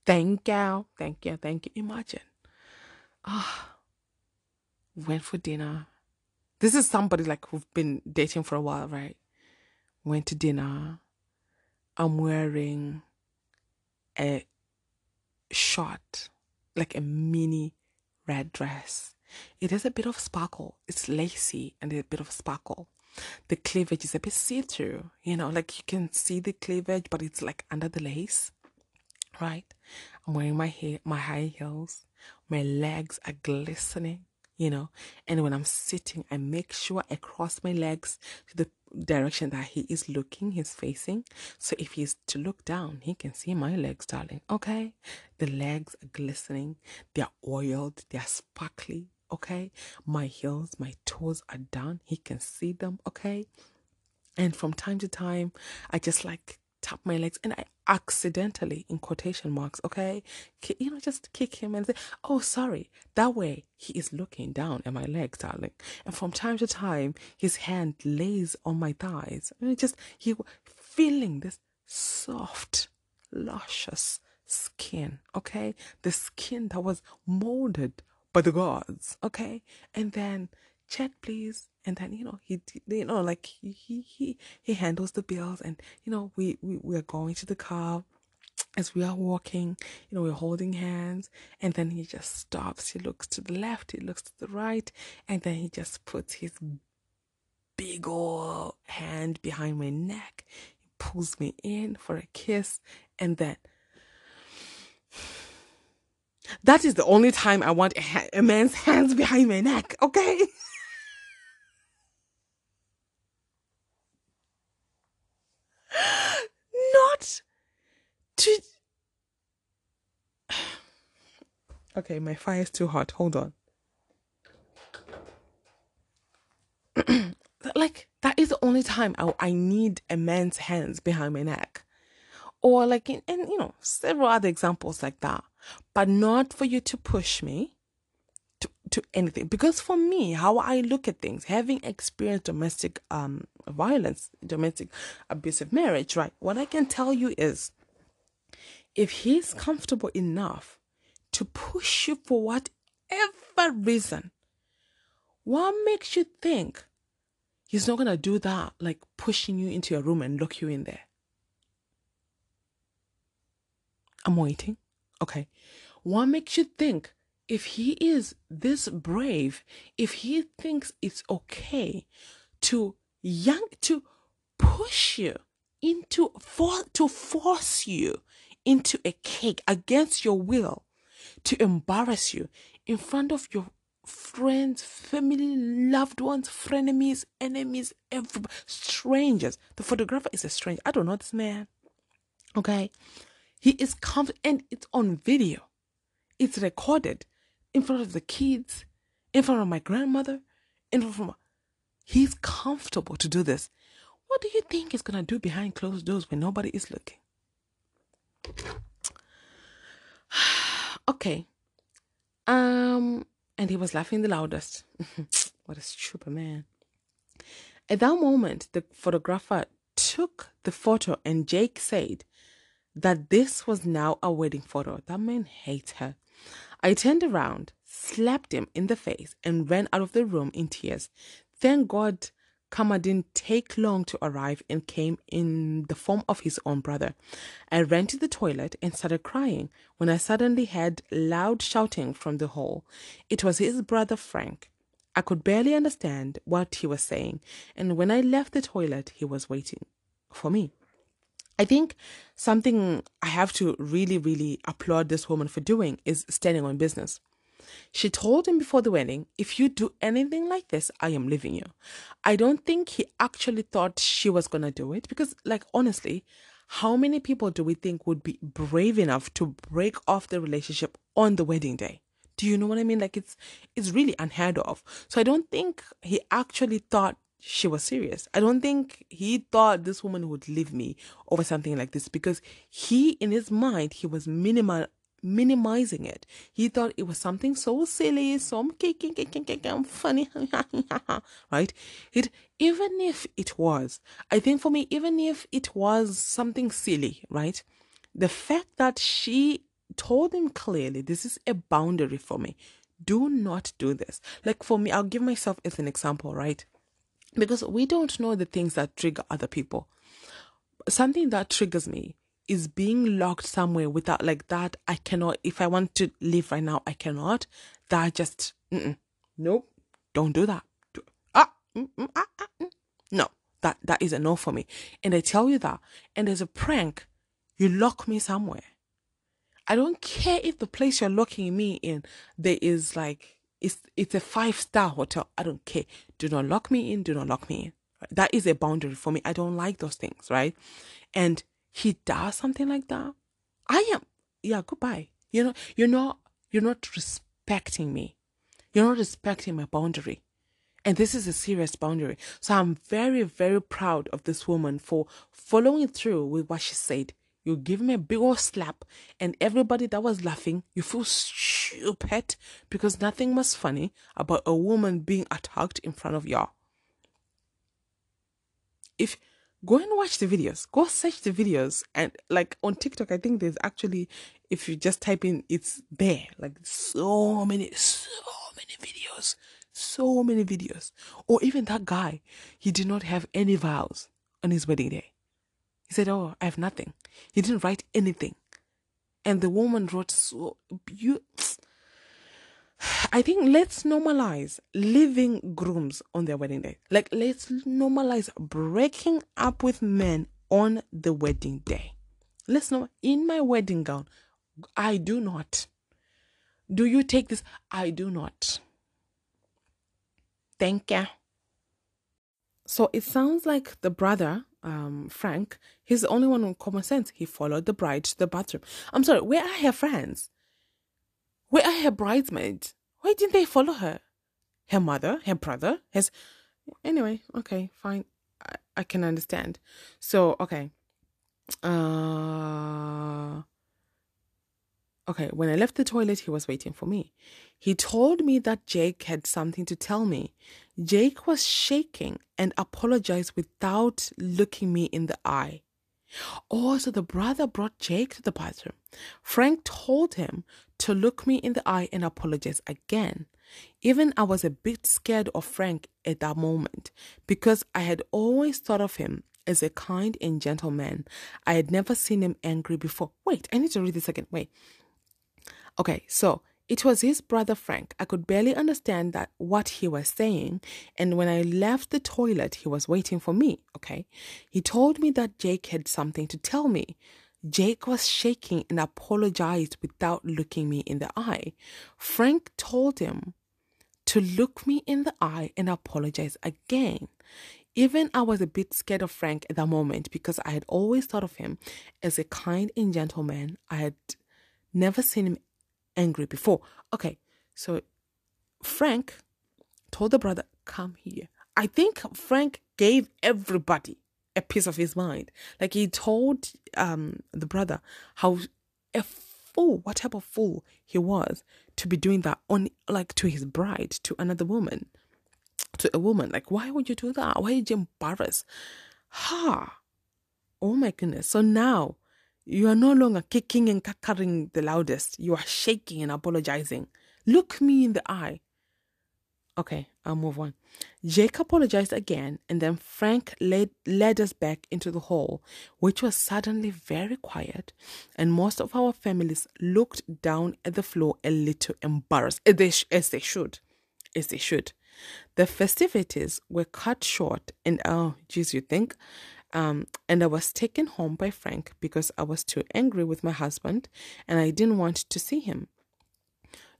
Thank you, thank you, thank you. Imagine, ah, went for dinner. This is somebody like who've been dating for a while, right? Went to dinner. I'm wearing a short, like a mini red dress. It has a bit of sparkle. It's lacy and a bit of sparkle. The cleavage is a bit see through, you know, like you can see the cleavage, but it's like under the lace right? I'm wearing my hair, my high heels. My legs are glistening, you know. And when I'm sitting, I make sure I cross my legs to the direction that he is looking, he's facing. So if he's to look down, he can see my legs, darling. Okay? The legs are glistening, they're oiled, they're sparkly. Okay? My heels, my toes are done. He can see them. Okay? And from time to time, I just like tap my legs and I accidentally, in quotation marks, okay, you know, just kick him and say, oh, sorry. That way he is looking down at my legs, darling. And from time to time, his hand lays on my thighs. And just, he feeling this soft, luscious skin, okay? The skin that was molded by the gods, okay? And then check please and then you know he you know like he he he handles the bills and you know we we, we are going to the car as we are walking you know we're holding hands and then he just stops he looks to the left he looks to the right and then he just puts his big old hand behind my neck he pulls me in for a kiss and then that is the only time I want a, ha- a man's hands behind my neck, okay? Not to. Okay, my fire is too hot. Hold on. like, that is the only time I, I need a man's hands behind my neck. Or, like, in, and you know, several other examples like that. But not for you to push me to anything. Because for me how i look at things having experienced domestic um violence domestic abusive marriage right what i can tell you is if he's comfortable enough to push you for whatever reason what makes you think he's not gonna do that like pushing you into your room and lock you in there? I'm waiting okay? What makes you think if he is this brave, if he thinks it's okay to young to push you into for to force you into a cake against your will, to embarrass you in front of your friends, family, loved ones, frenemies, enemies, strangers. The photographer is a stranger. I don't know this man. Okay. He is confident and it's on video. It's recorded in front of the kids, in front of my grandmother, in front of my... He's comfortable to do this. What do you think he's gonna do behind closed doors when nobody is looking? okay. Um, and he was laughing the loudest. what a stupid man. At that moment, the photographer took the photo, and Jake said that this was now a wedding photo. That man hates her. I turned around, slapped him in the face, and ran out of the room in tears. Thank God karma didn't take long to arrive and came in the form of his own brother. I ran to the toilet and started crying when I suddenly heard loud shouting from the hall. It was his brother Frank. I could barely understand what he was saying, and when I left the toilet, he was waiting for me. I think something I have to really, really applaud this woman for doing is standing on business. She told him before the wedding, if you do anything like this, I am leaving you. I don't think he actually thought she was going to do it because, like, honestly, how many people do we think would be brave enough to break off the relationship on the wedding day? Do you know what I mean? Like it's it's really unheard of. So I don't think he actually thought she was serious. I don't think he thought this woman would leave me over something like this because he in his mind he was minimal minimizing it. He thought it was something so silly, so I'm kicking I'm funny, right? It even if it was, I think for me, even if it was something silly, right? The fact that she told him clearly, this is a boundary for me. Do not do this. Like for me, I'll give myself as an example, right? Because we don't know the things that trigger other people. Something that triggers me is being locked somewhere without like that. I cannot, if I want to leave right now, I cannot. That just, nope, don't do that. Ah, mm, mm, ah, ah, mm. no, that, that is a no for me. And I tell you that. And as a prank, you lock me somewhere. I don't care if the place you're locking me in, there is like, it's, it's a five star hotel. I don't care. Do not lock me in. Do not lock me in. That is a boundary for me. I don't like those things, right? And he does something like that, I am yeah, goodbye. You know, you're not you're not respecting me. You're not respecting my boundary. And this is a serious boundary. So I'm very, very proud of this woman for following through with what she said. You give him a big old slap, and everybody that was laughing, you feel stupid because nothing was funny about a woman being attacked in front of y'all. If go and watch the videos. Go search the videos and like on tiktok i think there's actually if you just type in it's there. Like so many so many videos. So many videos. Or even that guy he did not have any vows on his wedding day he said oh i have nothing he didn't write anything and the woman wrote so beautiful I think let's normalize leaving grooms on their wedding day. Like, let's normalize breaking up with men on the wedding day. Let's know in my wedding gown, I do not. Do you take this? I do not. Thank you. So it sounds like the brother, um, Frank, he's the only one with common sense. He followed the bride to the bathroom. I'm sorry, where are her friends? Where are her bridesmaids? Why didn't they follow her? Her mother, her brother, his. Anyway, okay, fine. I, I can understand. So, okay. Uh. Okay, when I left the toilet, he was waiting for me. He told me that Jake had something to tell me. Jake was shaking and apologized without looking me in the eye. Oh, so the brother brought Jake to the bathroom. Frank told him to look me in the eye and apologize again. Even I was a bit scared of Frank at that moment because I had always thought of him as a kind and gentle man. I had never seen him angry before. Wait, I need to read this again. Wait. Okay, so it was his brother Frank. I could barely understand that what he was saying, and when I left the toilet, he was waiting for me, okay? He told me that Jake had something to tell me. Jake was shaking and apologized without looking me in the eye. Frank told him to look me in the eye and apologize again. Even I was a bit scared of Frank at that moment because I had always thought of him as a kind and gentle man. I had never seen him angry before. Okay, so Frank told the brother, Come here. I think Frank gave everybody a piece of his mind. Like he told um the brother how a fool, what type of fool he was to be doing that on like to his bride, to another woman, to a woman. Like, why would you do that? Why did you embarrass? Ha! Oh my goodness. So now you are no longer kicking and cackling the loudest. You are shaking and apologizing. Look me in the eye. Okay, I'll move on. Jake apologized again, and then Frank led, led us back into the hall, which was suddenly very quiet, and most of our families looked down at the floor a little embarrassed, as they, as they should. As they should. The festivities were cut short, and oh, geez, you think um, and I was taken home by Frank because I was too angry with my husband and I didn't want to see him.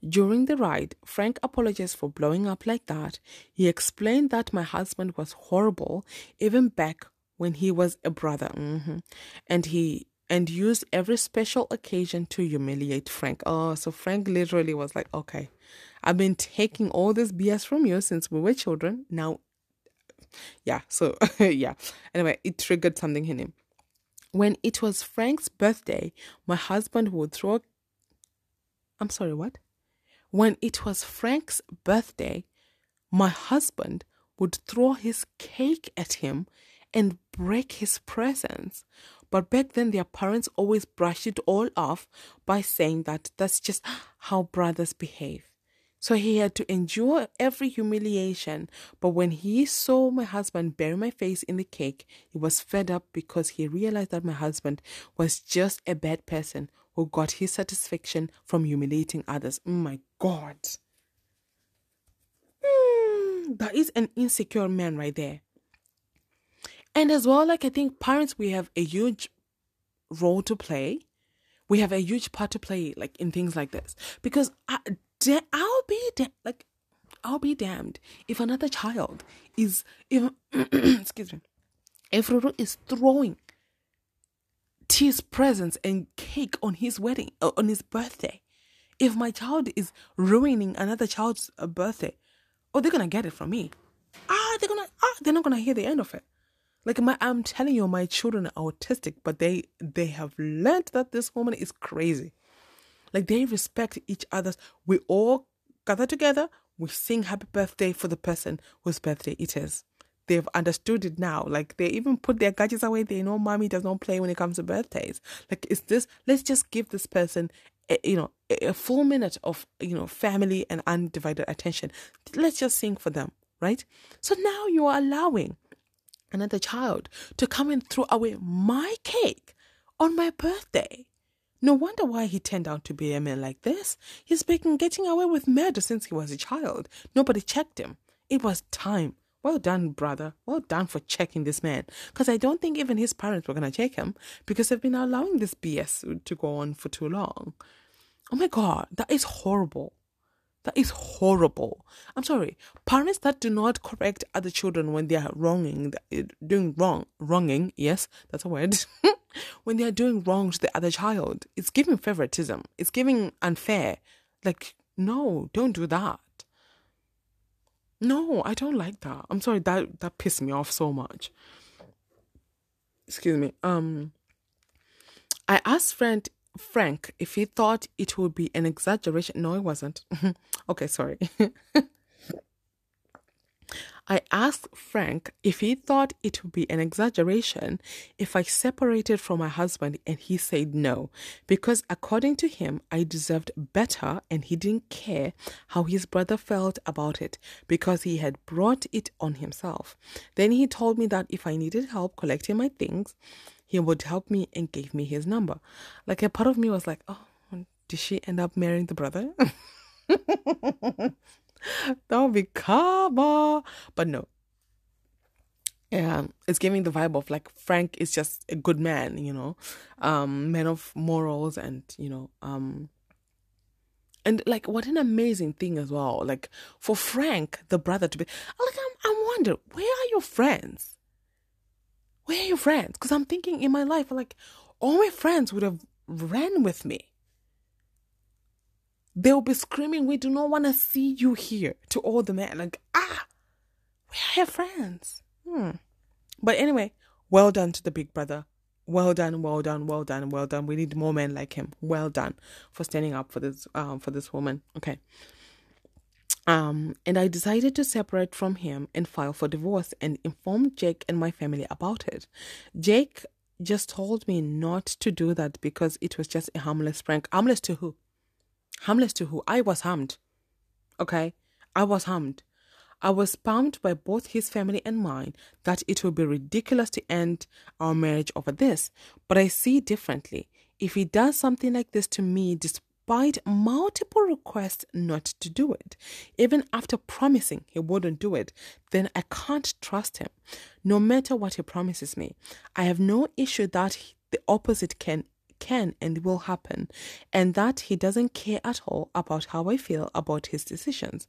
During the ride, Frank apologized for blowing up like that. He explained that my husband was horrible even back when he was a brother. hmm And he and used every special occasion to humiliate Frank. Oh, so Frank literally was like, okay, I've been taking all this BS from you since we were children. Now, yeah, so yeah. Anyway, it triggered something in him. When it was Frank's birthday, my husband would throw. I'm sorry, what? When it was Frank's birthday, my husband would throw his cake at him and break his presents. But back then, their parents always brushed it all off by saying that that's just how brothers behave. So he had to endure every humiliation. But when he saw my husband bury my face in the cake, he was fed up because he realized that my husband was just a bad person who got his satisfaction from humiliating others. Oh my God. Mm, that is an insecure man right there. And as well, like I think parents, we have a huge role to play. We have a huge part to play, like in things like this, because I, da- I'll be da- like, I'll be damned if another child is, if excuse me, if Ruru is throwing tears, presents, and cake on his wedding, uh, on his birthday, if my child is ruining another child's uh, birthday, oh, they're gonna get it from me. Ah, they're gonna, ah, they're not gonna hear the end of it. Like my, I'm telling you, my children are autistic, but they they have learned that this woman is crazy. Like they respect each other's. We all gather together. We sing happy birthday for the person whose birthday it is. They've understood it now. Like they even put their gadgets away. They know mommy does not play when it comes to birthdays. Like is this? Let's just give this person, a, you know, a, a full minute of you know family and undivided attention. Let's just sing for them, right? So now you are allowing another child to come and throw away my cake on my birthday. No wonder why he turned out to be a man like this. He's been getting away with murder since he was a child. Nobody checked him. It was time. Well done, brother. Well done for checking this man. Because I don't think even his parents were going to check him because they've been allowing this BS to go on for too long. Oh my God, that is horrible. That is horrible. I'm sorry. Parents that do not correct other children when they are wronging, doing wrong, wronging, yes, that's a word. when they are doing wrong to the other child, it's giving favoritism. It's giving unfair. Like, no, don't do that. No, I don't like that. I'm sorry, that that pissed me off so much. Excuse me. Um I asked friend Frank if he thought it would be an exaggeration. No, it wasn't. okay, sorry. I asked Frank if he thought it would be an exaggeration if I separated from my husband, and he said no, because according to him, I deserved better, and he didn't care how his brother felt about it because he had brought it on himself. Then he told me that if I needed help collecting my things, he would help me and gave me his number. Like a part of me was like, oh, did she end up marrying the brother? that would be karma. But no. Yeah, it's giving the vibe of like Frank is just a good man, you know, um, man of morals and you know, um, and like what an amazing thing as well. Like for Frank, the brother, to be like, I'm, I'm wondering where are your friends? Where are your friends? Because I'm thinking in my life, like all my friends would have ran with me. They'll be screaming, We do not want to see you here to all the men. Like, ah, we are your friends. Hmm. But anyway, well done to the big brother. Well done, well done, well done, well done. We need more men like him. Well done for standing up for this um for this woman. Okay. Um, and I decided to separate from him and file for divorce and informed Jake and my family about it. Jake just told me not to do that because it was just a harmless prank. Harmless to who? Harmless to who? I was harmed. Okay? I was harmed. I was bummed by both his family and mine that it would be ridiculous to end our marriage over this, but I see differently. If he does something like this to me despite multiple requests not to do it, even after promising he wouldn't do it, then I can't trust him, no matter what he promises me. I have no issue that the opposite can can and will happen, and that he doesn't care at all about how I feel about his decisions.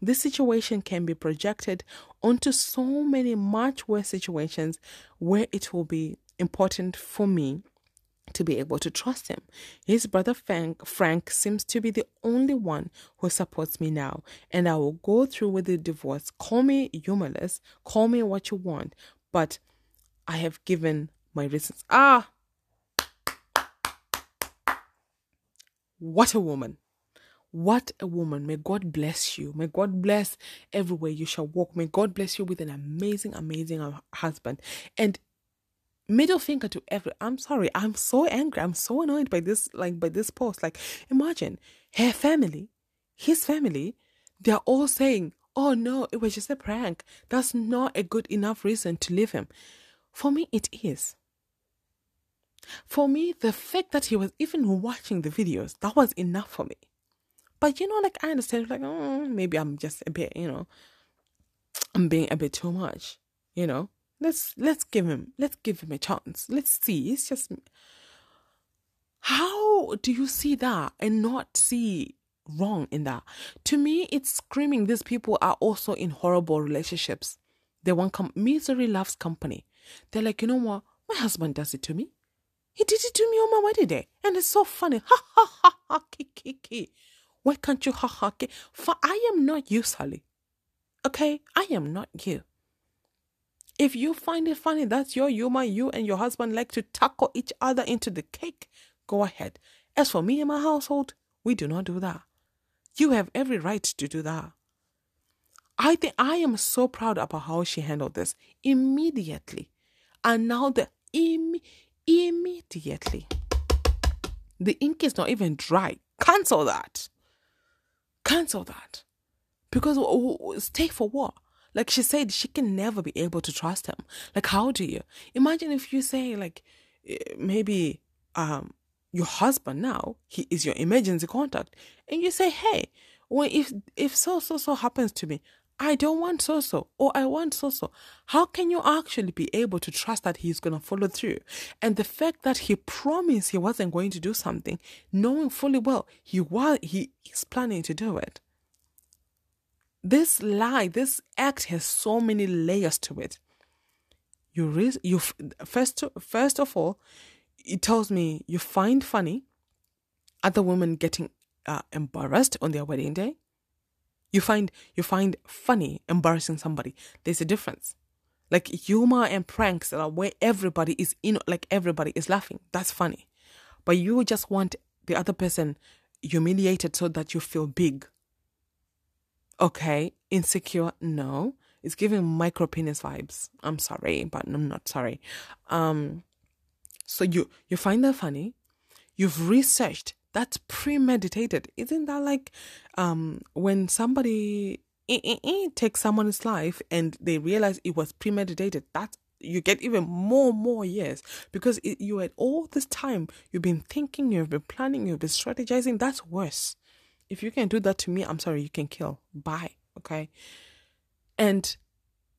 This situation can be projected onto so many much worse situations where it will be important for me to be able to trust him. His brother Frank, Frank seems to be the only one who supports me now, and I will go through with the divorce. Call me humorless, call me what you want, but I have given my reasons. Ah! What a woman! What a woman. May God bless you. May God bless everywhere you shall walk. May God bless you with an amazing, amazing uh, husband. And middle finger to every i'm sorry i'm so angry i'm so annoyed by this like by this post like imagine her family his family they're all saying oh no it was just a prank that's not a good enough reason to leave him for me it is for me the fact that he was even watching the videos that was enough for me but you know like i understand like oh, maybe i'm just a bit you know i'm being a bit too much you know Let's let's give him let's give him a chance. Let's see. It's just how do you see that and not see wrong in that? To me, it's screaming these people are also in horrible relationships. They want com- misery loves company. They're like, you know what? My husband does it to me. He did it to me on my wedding day, and it's so funny. Ha ha ha ha ki Why can't you ha ha ki? For I am not you, Sally. Okay, I am not you. If you find it funny, that's your humor. You and your husband like to tackle each other into the cake. Go ahead. As for me and my household, we do not do that. You have every right to do that. I think I am so proud about how she handled this immediately. And now the Im- immediately. The ink is not even dry. Cancel that. Cancel that. Because stay for what? Like she said, she can never be able to trust him. Like, how do you? Imagine if you say, like, eh, maybe um your husband now, he is your emergency contact, and you say, hey, well, if if so so so happens to me, I don't want so so, or I want so so. How can you actually be able to trust that he's going to follow through? And the fact that he promised he wasn't going to do something, knowing fully well he was he is planning to do it this lie, this act has so many layers to it. You re- you first first of all, it tells me you find funny other women getting uh, embarrassed on their wedding day. You find you find funny embarrassing somebody. There's a difference. Like humor and pranks that are where everybody is in, like everybody is laughing. That's funny, but you just want the other person humiliated so that you feel big Okay, insecure, no. It's giving micro penis vibes. I'm sorry, but I'm not sorry. Um, so you you find that funny. You've researched. That's premeditated. Isn't that like um when somebody eh, eh, eh, takes someone's life and they realize it was premeditated? That's you get even more more years because it, you had all this time you've been thinking you've been planning you've been strategizing that's worse if you can do that to me, I'm sorry, you can kill. Bye. Okay. And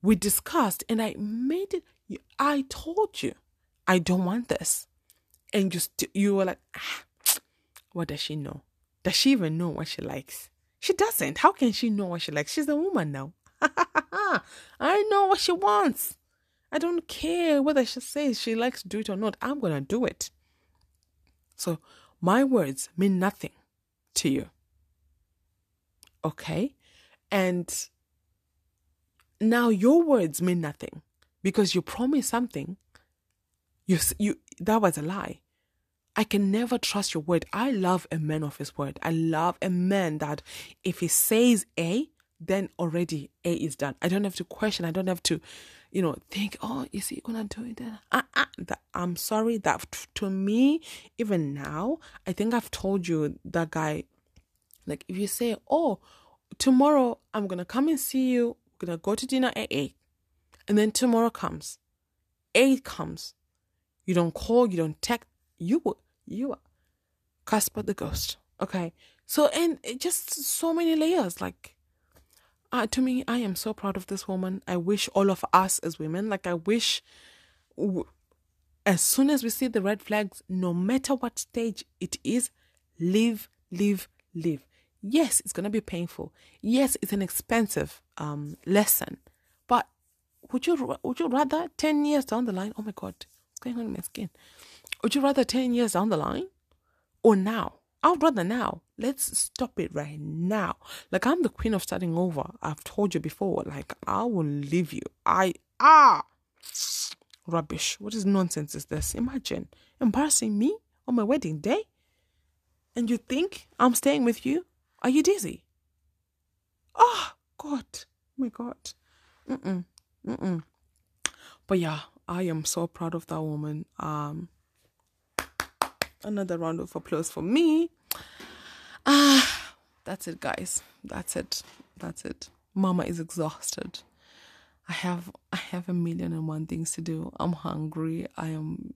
we discussed, and I made it. I told you, I don't want this. And you, you were like, ah, what does she know? Does she even know what she likes? She doesn't. How can she know what she likes? She's a woman now. I know what she wants. I don't care whether she says she likes to do it or not. I'm going to do it. So my words mean nothing to you. Okay. And now your words mean nothing because you promised something. You, you, that was a lie. I can never trust your word. I love a man of his word. I love a man that if he says A, then already A is done. I don't have to question. I don't have to, you know, think, oh, is he gonna do it? Uh, uh, that, I'm sorry that to me, even now, I think I've told you that guy like if you say, "Oh, tomorrow I'm gonna come and see you. We're gonna go to dinner at eight, and then tomorrow comes, eight comes, you don't call, you don't text, you you are Casper the ghost. Okay, so and just so many layers. Like, uh, to me, I am so proud of this woman. I wish all of us as women, like I wish. as soon as we see the red flags, no matter what stage it is, live, live, live. Yes, it's gonna be painful. Yes, it's an expensive um lesson, but would you would you rather ten years down the line? Oh my God, what's going on in my skin? Would you rather ten years down the line, or now? I would rather now. Let's stop it right now. Like I'm the queen of starting over. I've told you before. Like I will leave you. I ah rubbish. What is nonsense is this? Imagine embarrassing me on my wedding day, and you think I'm staying with you? Are you dizzy? Oh God, oh my God. Mm-mm. Mm-mm. But yeah, I am so proud of that woman. Um, another round of applause for me. Ah, that's it, guys. That's it. That's it. Mama is exhausted. I have I have a million and one things to do. I'm hungry. I am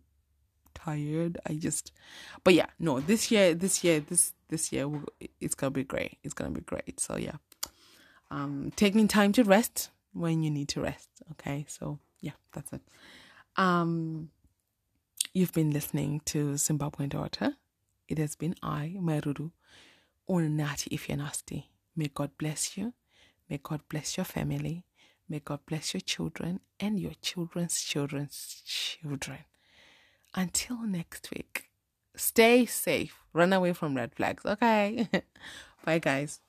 tired. I just, but yeah, no. This year, this year, this this year, it's gonna be great. It's gonna be great. So yeah, um, taking time to rest when you need to rest. Okay, so yeah, that's it. Um, you've been listening to Zimbabwean Daughter. It has been I, Mai Ruru, or Natty if you're nasty. May God bless you. May God bless your family. May God bless your children and your children's children's children. Until next week, stay safe. Run away from red flags. Okay. Bye, guys.